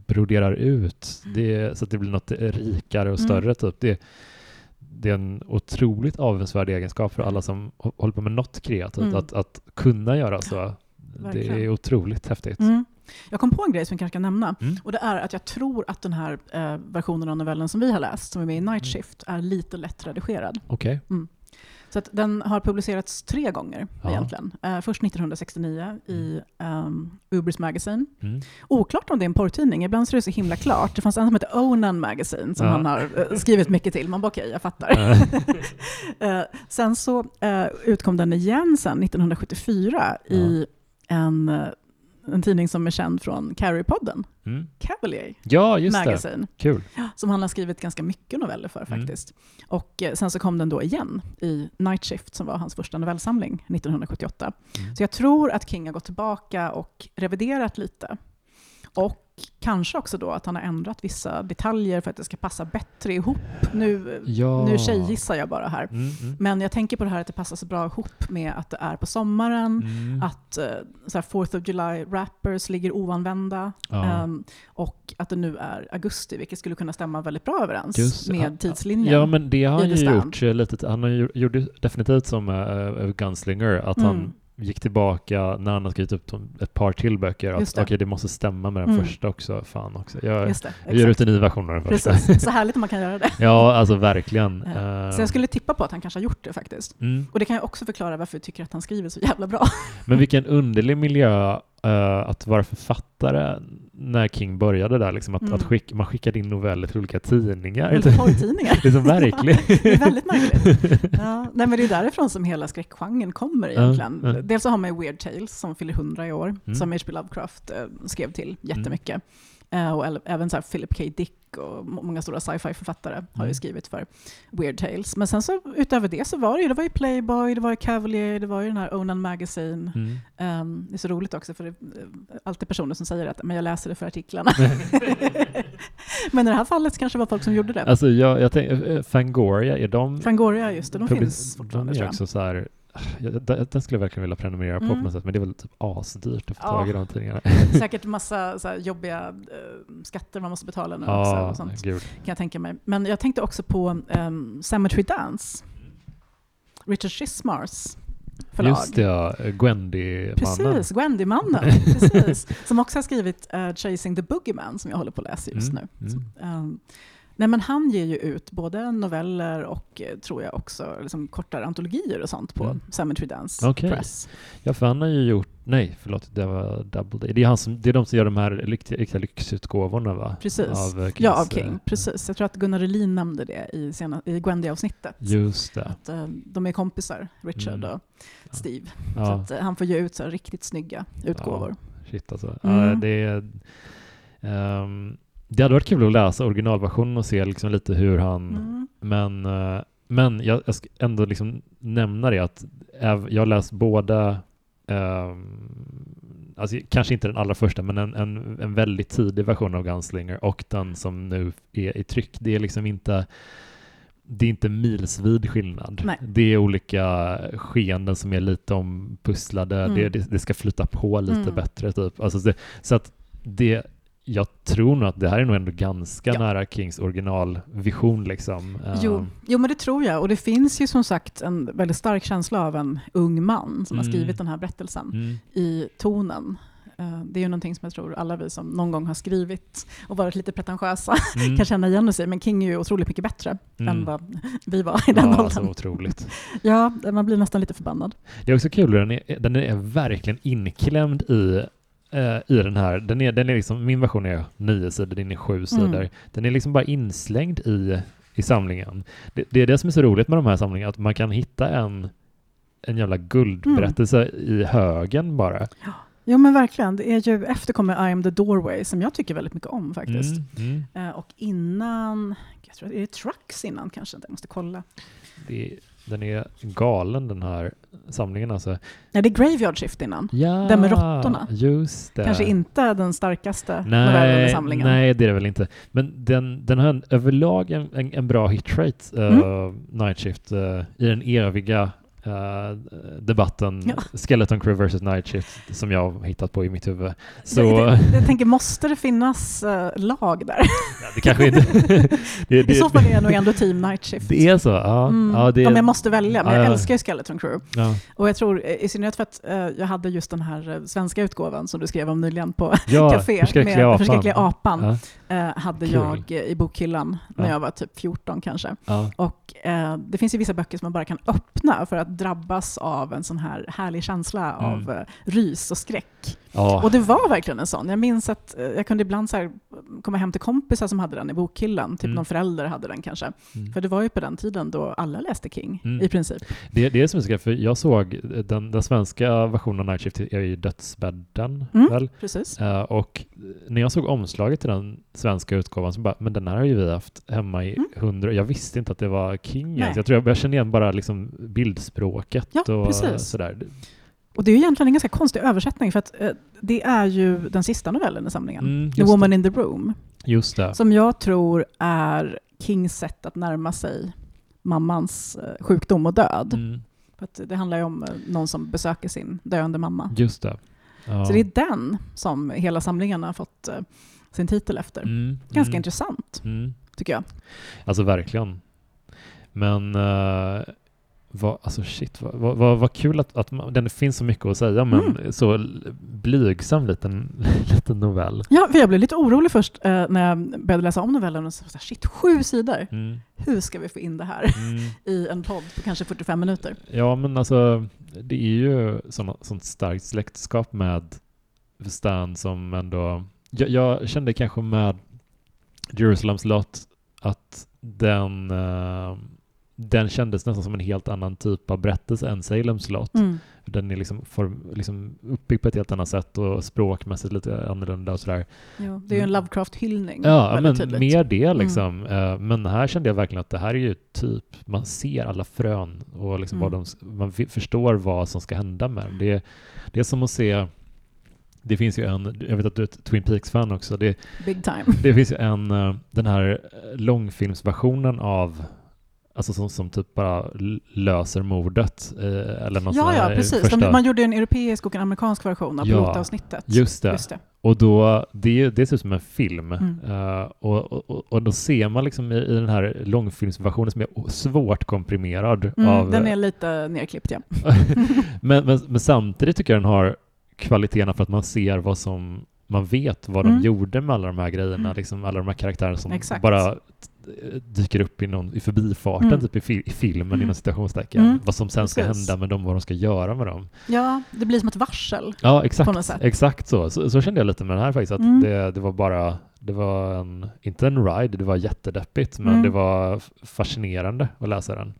broderar ut det, så att det blir något rikare och Mm. större. Typ. Det, det är en otroligt avundsvärd egenskap för alla som hå- håller på med något kreativt, Mm. att, att kunna göra så. Det verkligen. är otroligt häftigt. Mm. Jag kom på en grej som vi kanske kan nämna. Mm. Och det är att jag tror att den här eh, versionen av novellen som vi har läst, som är med i Night Mm. Shift, är lite lätt redigerad. Okej. Så den har publicerats tre gånger Ja. egentligen. Eh, först 1969 i um, Ubers Magazine. Mm. Oklart om det är en porrtidning, ibland så är det så himla klart. Det fanns en som heter Onan Magazine som Ja. han har eh, skrivit mycket till. Man bara okej, jag fattar. Eh, sen så utkom den igen sen 1974 i en, en tidning som är känd från Carrie-podden, mm. Cavalier Ja, just det. Magazine, Kul. som han har skrivit ganska mycket noveller för Mm. faktiskt. Och eh, sen så kom den då igen i Night Shift som var hans första novellsamling 1978. Mm. Så jag tror att King har gått tillbaka och reviderat lite. Och kanske också då att han har ändrat vissa detaljer för att det ska passa bättre ihop. Nu, Ja. nu tjejgissar jag bara här. Mm, mm. Men jag tänker på det här att det passar så bra ihop med att det är på sommaren, Mm. att uh, så här 4th of July wrappers ligger oanvända Ja. ehm, och att det nu är augusti, vilket skulle kunna stämma väldigt bra överens Just- med ja, tidslinjen. Ja, men det har han ju Stand. gjort eh, lite. Han har ju, gjorde definitivt som uh, Gunslinger, att Mm. han gick tillbaka när han har skrivit upp ett par till böcker. Att okej, det. det måste stämma med den Mm. första också. Fan också. Jag, Just det, jag ger ut en ny version av den första. Precis. Så härligt om man kan göra det. ja, alltså verkligen. Ja. Eh, Så jag skulle tippa på att han kanske har gjort det faktiskt. mm. Och det kan ju också förklara varför jag tycker att han skriver så jävla bra. Men vilken underlig miljö att vara författare när King började där. Liksom, att, Mm. att skick, man skickade in noveller till olika tidningar. Porrtidningar. det är så märkligt. det är väldigt märkligt. Ja, nej, men det är därifrån som hela skräckgenren kommer egentligen. Ja. Dels så har man Weird Tales som fyller 100 i år, Mm. som H.P. Lovecraft eh, skrev till jättemycket. Eh, och äl- även så Philip K. Dick och må- många stora sci-fi-författare har ju Mm. skrivit för Weird Tales. Men sen så utöver det så var det ju, det var ju Playboy, det var ju Cavalier, det var ju den här Onan Magazine. Mm. Ehm, det är så roligt också för det är eh, alltid personer som säger att men jag läser det för artiklarna. men i det här fallet kanske det var folk som gjorde det. Alltså jag, jag tänker, eh, Fangoria, är de... Fangoria, just det, de public- finns fortfarande De är också så här, den skulle jag verkligen vilja prenumerera på Mm. på något sätt, men det är väl typ asdyrt att få Ja. tag i de tidningarna. Säkert massa så jobbiga eh, skatter man måste betala nu också. Ja, Och sånt, gud. kan jag tänka mig. Men jag tänkte också på um, Cemetery Dance. Richard Schismars förlag. Just det, ja. Gwendy-mannen. Precis, Gwendy-mannen. Precis. Som också har skrivit eh, Chasing the Boogeyman som jag håller på att läsa just Mm, nu. mm. Så, ehm, nej men han ger ju ut både noveller och eh, tror jag också liksom, kortare antologier och sånt på Mm. Cemetery Dance Okej. Press. Ja, för han har ju gjort, nej förlåt, det var Double Day. Det är, han som, det är de som gör de här riktiga, lyxutgåvorna va? Precis. Av, eh, Kings, Ja, av eh, King. Precis. Jag tror att Gunnar Elin nämnde det i, sena, i Gwendy-avsnittet. Just det. Att, eh, de är kompisar, Richard Mm. och Steve. Så Ja, att, eh, han får ge ut så riktigt snygga utgåvor. shit alltså. Mm. Ja, det, är, ehm, det hade varit kul att läsa originalversionen och se liksom lite hur han Mm. Men, eh, men jag, jag ska ändå liksom nämna det att jag har läst båda, ehm, alltså kanske inte den allra första, men en, en, en väldigt tidig version av Gunslinger och den som nu är i tryck. Det är liksom inte det är inte milsvid skillnad. Nej. Det är olika skeenden som är lite ompusslade. Mm. Det, det, det ska flytta på lite Mm. bättre. Typ. Alltså det, så att det, jag tror nog att det här är nog ändå ganska Ja. nära Kings originalvision. Liksom. Jo, Ehm, jo, men det tror jag. Och det finns ju som sagt en väldigt stark känsla av en ung man som har Mm. skrivit den här berättelsen mm, i tonen. Eh, Det är ju någonting som jag tror alla vi som någon gång har skrivit och varit lite pretentiösa mm. kan känna igen i. Men King är ju otroligt mycket bättre Mm. än vad vi var i den ja, åldern. alltså, otroligt. Ja, man blir nästan lite förbannad. Det är också kul, den är, den är verkligen inklämd i, eh, i den här. Den är, den är liksom, min version är nio sidor, din är sju sidor. Den är liksom bara inslängd i, i samlingen. Det, det är det som är så roligt med de här samlingarna, att man kan hitta en, en jävla guldberättelse i högen bara. Jo men verkligen, det är ju efter kommer I am the doorway som jag tycker väldigt mycket om faktiskt. Mm, mm. Eh, och innan, jag tror, är det Trucks innan kanske? Jag måste kolla. Det, den är galen den här samlingen alltså. Nej, det är Graveyard Shift innan. Ja, Den med råttorna. Just det. Kanske inte den starkaste novellen i Nej, samlingen. nej, det är det väl inte. Men den, den har en, överlag en, en, en bra hitrate, uh, Mm. Night Shift, uh, i den eviga uh, debatten Ja. Skeleton Crew vs Night Shift som jag har hittat på i mitt huvud. Så Jag, jag, tänker, måste det finnas eh, lag där? ja, det kanske inte... det, det, I så fall är jag nog ändå team Night Shift. det är så? Ja. Mm. ja, det, Om jag måste välja, men Ja, jag ja. älskar ju Skeleton Crew. Och jag tror, i synnerhet för att eh, jag hade just den här svenska utgåvan som du skrev om nyligen på ja Café med apan. Förskräckliga apan. Eh, hade Kul. jag eh, i bokhyllan när Ja. jag var typ 14 kanske. ja. Och eh, det finns ju vissa böcker som man bara kan öppna för att drabbas av en sån här härlig känsla Mm. av eh, rys och skräck. ja. Och det var verkligen en sån. Jag minns att eh, jag kunde ibland så komma hem till kompisar som hade den i bokhyllan. Typ Mm. någon förälder hade den kanske. Mm. För det var ju på den tiden då alla läste King Mm. i princip. Det, det är som är så för jag såg den, den svenska versionen av Night Shift är ju Dödsbädden, Mm. väl? Precis. Eh, och när jag såg omslaget till den svenska utgåvan så bara, men den här har ju vi haft hemma i Mm. hundra, jag visste inte att det var King Nej. ens. Jag tror jag, jag känner igen bara liksom bildspråket Ja, och precis. sådär. Och det är ju egentligen en ganska konstig översättning för att eh, det är ju den sista novellen i samlingen, Mm, The Woman det. in the Room, Just det. som jag tror är Kings sätt att närma sig mammans eh, sjukdom och död. Mm, För att det handlar ju om eh, någon som besöker sin döende mamma. just det. Ja. Så det är den som hela samlingen har fått eh, sin titel efter. Mm, Ganska mm, intressant, Mm. tycker jag. Alltså verkligen. Men uh, vad, alltså shit, vad, vad, vad, vad kul att, att man, den finns så mycket att säga men Mm. så blygsam liten, liten novell. Ja, för jag blev lite orolig först eh, när jag började läsa om novellen och så, shit, sju sidor. Mm. Hur ska vi få in det här Mm. i en podd på kanske 45 minuter? Ja men alltså det är ju såna, sånt starkt släktskap med Stan som ändå, jag, jag kände kanske med Jerusalems lot att den, eh, den kändes nästan som en helt annan typ av berättelse än Salems lot. Mm. Den är liksom, form, liksom uppbyggd på ett helt annat sätt och språkmässigt lite annorlunda och sådär. Jo, det är ju en Lovecraft-hyllning. Ja, men tydligt. mer det Mm. liksom. Eh, Men här kände jag verkligen att det här är ju typ, man ser alla frön och liksom vad Mm. de, man förstår vad som ska hända med dem. Det, är- det är som att se, det finns ju en, jag vet att du är ett Twin Peaks-fan också, det, Big time. det finns ju en, eh, den här eh, långfilmsversionen av Alltså som, som typ bara löser mordet. Eh, eller någon sån Ja, ja, precis. Första, De, man gjorde en europeisk och en amerikansk version av Ja, pilotavsnittet. just det. Just det. Och då, det, det ser ut som en film. Mm. Eh, och, och, och då ser man liksom i, i den här långfilmsversionen som är svårt komprimerad. Mm, av, den är lite nerklippt, ja. men, men, men samtidigt tycker jag den har kvaliteterna för att man ser vad som man vet vad de Mm. gjorde med alla de här grejerna, Mm. liksom alla de här karaktärerna som Exakt. bara t- dyker upp i, någon, i förbifarten Mm. typ i, fi, i filmen Mm. inom citationstecken. Mm. Vad som sen ska hända med dem, vad de ska göra med dem. Ja, det blir som ett varsel. Ja, exakt. Exakt så. så. Så kände jag lite med den här faktiskt. Att Mm. det, det var bara, det var en, inte en ride, det var jättedeppigt, men Mm. det var fascinerande att läsa den.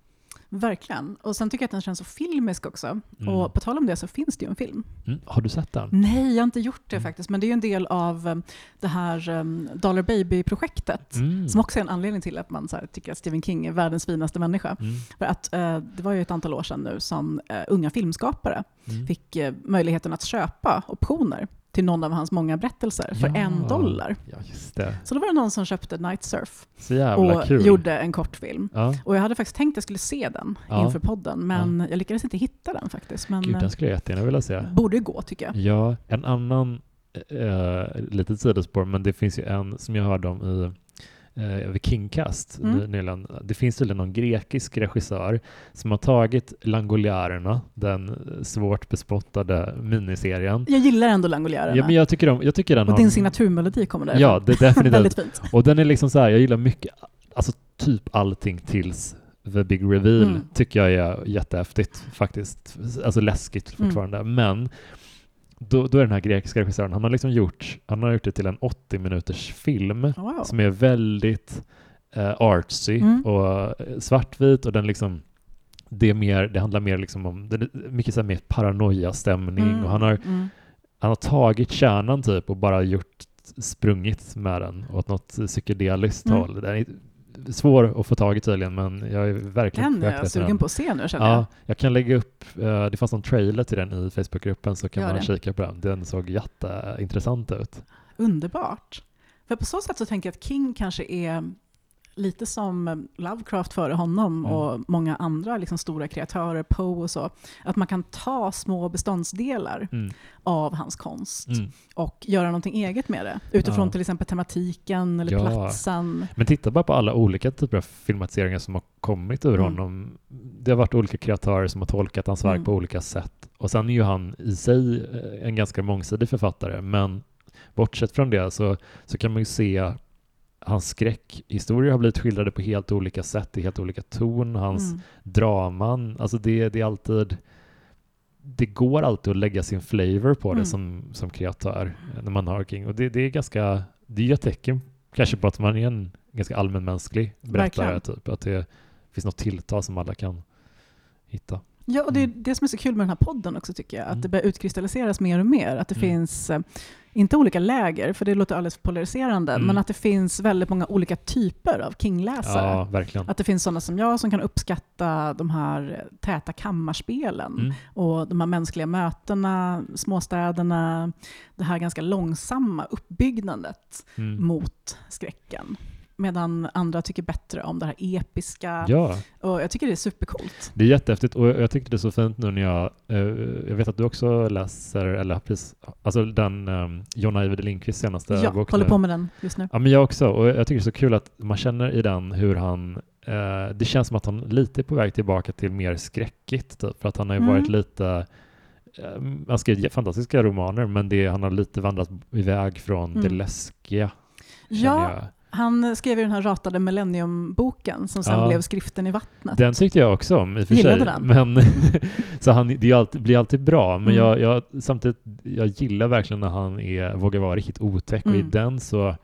Verkligen. Och sen tycker jag att den känns så filmisk också. Mm. Och på tal om det så finns det ju en film. Mm. Har du sett den? Nej, jag har inte gjort det Mm. faktiskt. Men det är ju en del av um, det här um, Dollar Baby-projektet. Mm. Som också är en anledning till att man så här, tycker att Stephen King är världens finaste människa. Mm. För att eh, det var ju ett antal år sedan nu som eh, unga filmskapare Mm. fick eh, möjligheten att köpa optioner till någon av hans många berättelser för Ja. en dollar. Ja, just det. Så då var det någon som köpte Night Surf och kul. gjorde en kortfilm. Ja. Och jag hade faktiskt tänkt att jag skulle se den Ja. inför podden, men jag lyckades inte hitta den faktiskt. Men Gud, eh, den skulle jag jättegärna vilja se. borde ju gå tycker jag. Ja, en annan äh, litet sidospår, men det finns ju en som jag hörde om i eh, vid Kingcast Mm. ny- nyligen. Det finns tydligen någon grekisk regissör som har tagit Langoliärerna, den eh, svårt bespottade miniserien. Jag gillar ändå Langoliärerna. Ja, men jag tycker, om, jag tycker den och har... din signaturmelodi kommer därifrån. Ja, det är definitivt. Väldigt fint. Och den är liksom så här, jag gillar mycket, alltså typ allting tills the big reveal Mm. tycker jag är jättehäftigt faktiskt. Alltså läskigt Mm. fortfarande. Men då, då är den här grekiska regissören, han har liksom gjort, han har gjort det till en 80 minuters film Wow. som är väldigt eh, artsy Mm. och eh, svartvit och den liksom det, är mer, det handlar mer liksom om, det är mycket så här mer paranoia-stämning Mm, och han har, mm. han har tagit kärnan typ och bara gjort sprungit med den åt något psykedeliskt Mm. håll. Den är svår att få tag i tydligen men jag är verkligen Den är jag sugen den. på att se nu känner Ja, jag. jag kan lägga upp, eh, det fanns någon trailer till den i Facebookgruppen så kan Gör man det. kika på den. Den såg jätteintressant ut. Underbart. För på så sätt så tänker jag att King kanske är lite som Lovecraft före honom Mm. och många andra liksom stora kreatörer, Poe och så. Att man kan ta små beståndsdelar Mm. av hans konst Mm. och göra någonting eget med det. Utifrån Ja. till exempel tematiken eller Ja. platsen. Men titta bara på alla olika typer av filmatiseringar som har kommit ur Mm. honom. Det har varit olika kreatörer som har tolkat hans verk Mm. på olika sätt. Och sen är ju han i sig eh, en ganska mångsidig författare, men bortsett från det så, så kan man ju se hans skräckhistorier har blivit skildrade på helt olika sätt, i helt olika ton. Hans Mm. draman, alltså det, det är alltid det går alltid att lägga sin flavor på det Mm. som, som kreatör eh, när man har King. Och det, det är ganska, det är ett tecken kanske på att man är en ganska allmänmänsklig berättare. Verkligen. Typ. Att det finns något tilltal som alla kan hitta. Ja, och det är Mm. det som är så kul med den här podden också tycker jag, att Mm. det börjar utkristalliseras mer och mer. Att det Mm. finns eh, inte olika läger, för det låter alldeles polariserande, Mm. men att det finns väldigt många olika typer av King-läsare. Ja. Att det finns sådana som jag som kan uppskatta de här täta kammarspelen Mm. och de här mänskliga mötena, småstäderna, det här ganska långsamma uppbyggnadet Mm. mot skräcken. Medan andra tycker bättre om det här episka. Ja, Och jag tycker det är supercoolt. det är jättehäftigt och jag tyckte det är så fint nu när jag, eh, jag vet att du också läser, eller precis, alltså den um, John Ajvide Lindqvists senaste Ja, bok håller nu. på med den just nu. Ja, men jag också. Och jag tycker det är så kul att man känner i den hur han, eh, det känns som att han lite är på väg tillbaka till mer skräckigt, typ. för att han har ju Mm. varit lite, eh, han skrev fantastiska romaner, men det, han har lite vandrat iväg från det Mm. läskiga, känner Ja, jag. Han skrev ju den här ratade Millennium-boken som sen Ja. blev Skriften i vattnet. Den tyckte jag också om i och för Gillade sig. den? Men, så han, det alltid, blir alltid bra, men Mm. jag, jag, samtidigt, jag gillar verkligen när han är, vågar vara riktigt otäck och i Mm. den så,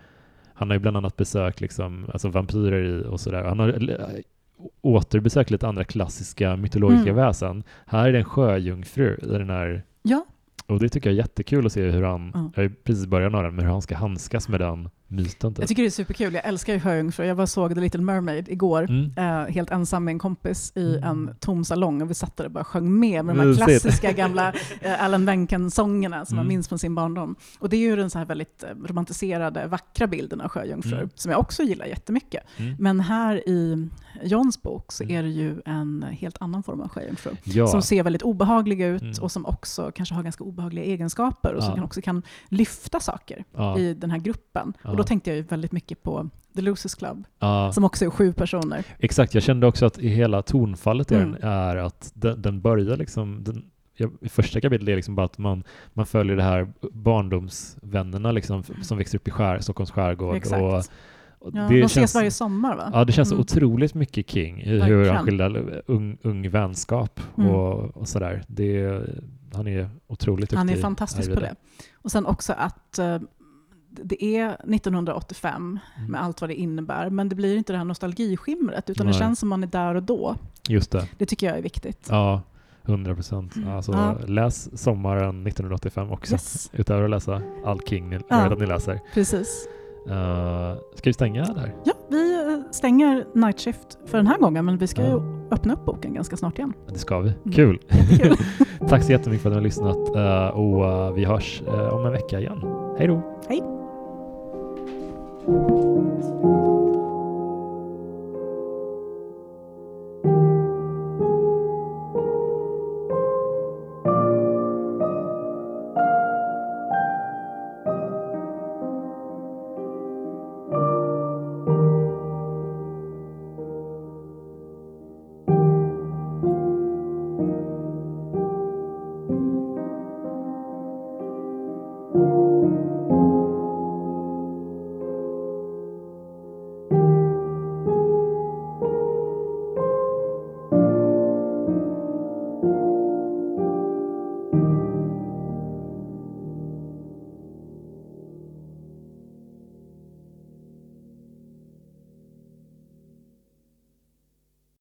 han har ju bland annat besökt liksom, alltså vampyrer i och sådär. Han har återbesökt lite andra klassiska mytologiska Mm. väsen. Här är det en sjöjungfru i den här Ja, och det tycker jag är jättekul att se hur han, Ja. jag är precis i början av den, men hur han ska handskas med den myten. Typ. jag tycker det är superkul. Jag älskar ju sjöjungfrur. Jag var såg The Little Mermaid igår. Mm. eh, helt ensam med en kompis i Mm. en tom salong och vi satt där och bara sjöng med med de här klassiska gamla eh, Alan Menken-sångerna som man Mm. minns från sin barndom. Och det är ju den så här väldigt eh, romantiserade, vackra bilden av sjöjungfrur Mm. som jag också gillar jättemycket. Mm. Men här i Johns bok så Mm. är det ju en helt annan form av sjöjungfru. Ja. Som ser väldigt obehaglig ut Mm. och som också kanske har ganska obehagliga egenskaper och som Ja. kan också kan lyfta saker ja. i den här gruppen. Och då tänkte jag ju väldigt mycket på The Losers Club, ja. som också är sju personer. Exakt, jag kände också att i hela tonfallet Mm. den är att den, den börjar liksom, den, ja, i första kapitlet är liksom bara att man, man följer det här barndomsvännerna liksom, som växer upp i skär, Stockholms skärgård. Exakt. Och, och Ja, det de känns, ses varje sommar va? Ja, det känns Mm. otroligt mycket King i hur han skildrar ung, ung vänskap Mm. och, och sådär. Det, är- han är otroligt duktig. Han är fantastisk på det. Och sen också att eh, det är 1985 Mm. med allt vad det innebär, men det blir inte det här nostalgiskimret, utan Nej. det känns som man är där och då. Just det. Det tycker jag är viktigt. Ja, 100 procent. Mm. Alltså, Ja. Läs sommaren 1985 också. Yes, Utöver att läsa all King ni Ja. att ni läser. precis. Uh, ska vi stänga där? Ja, vi eh, stänger Night Shift för den här gången, men vi ska Ja. ju öppna upp boken ganska snart igen. Det ska vi. Mm. Kul! Jättekul. Tack så jättemycket för att ni har lyssnat eh, och eh, vi hörs om en vecka igen. Hej då! Hej. Thank you.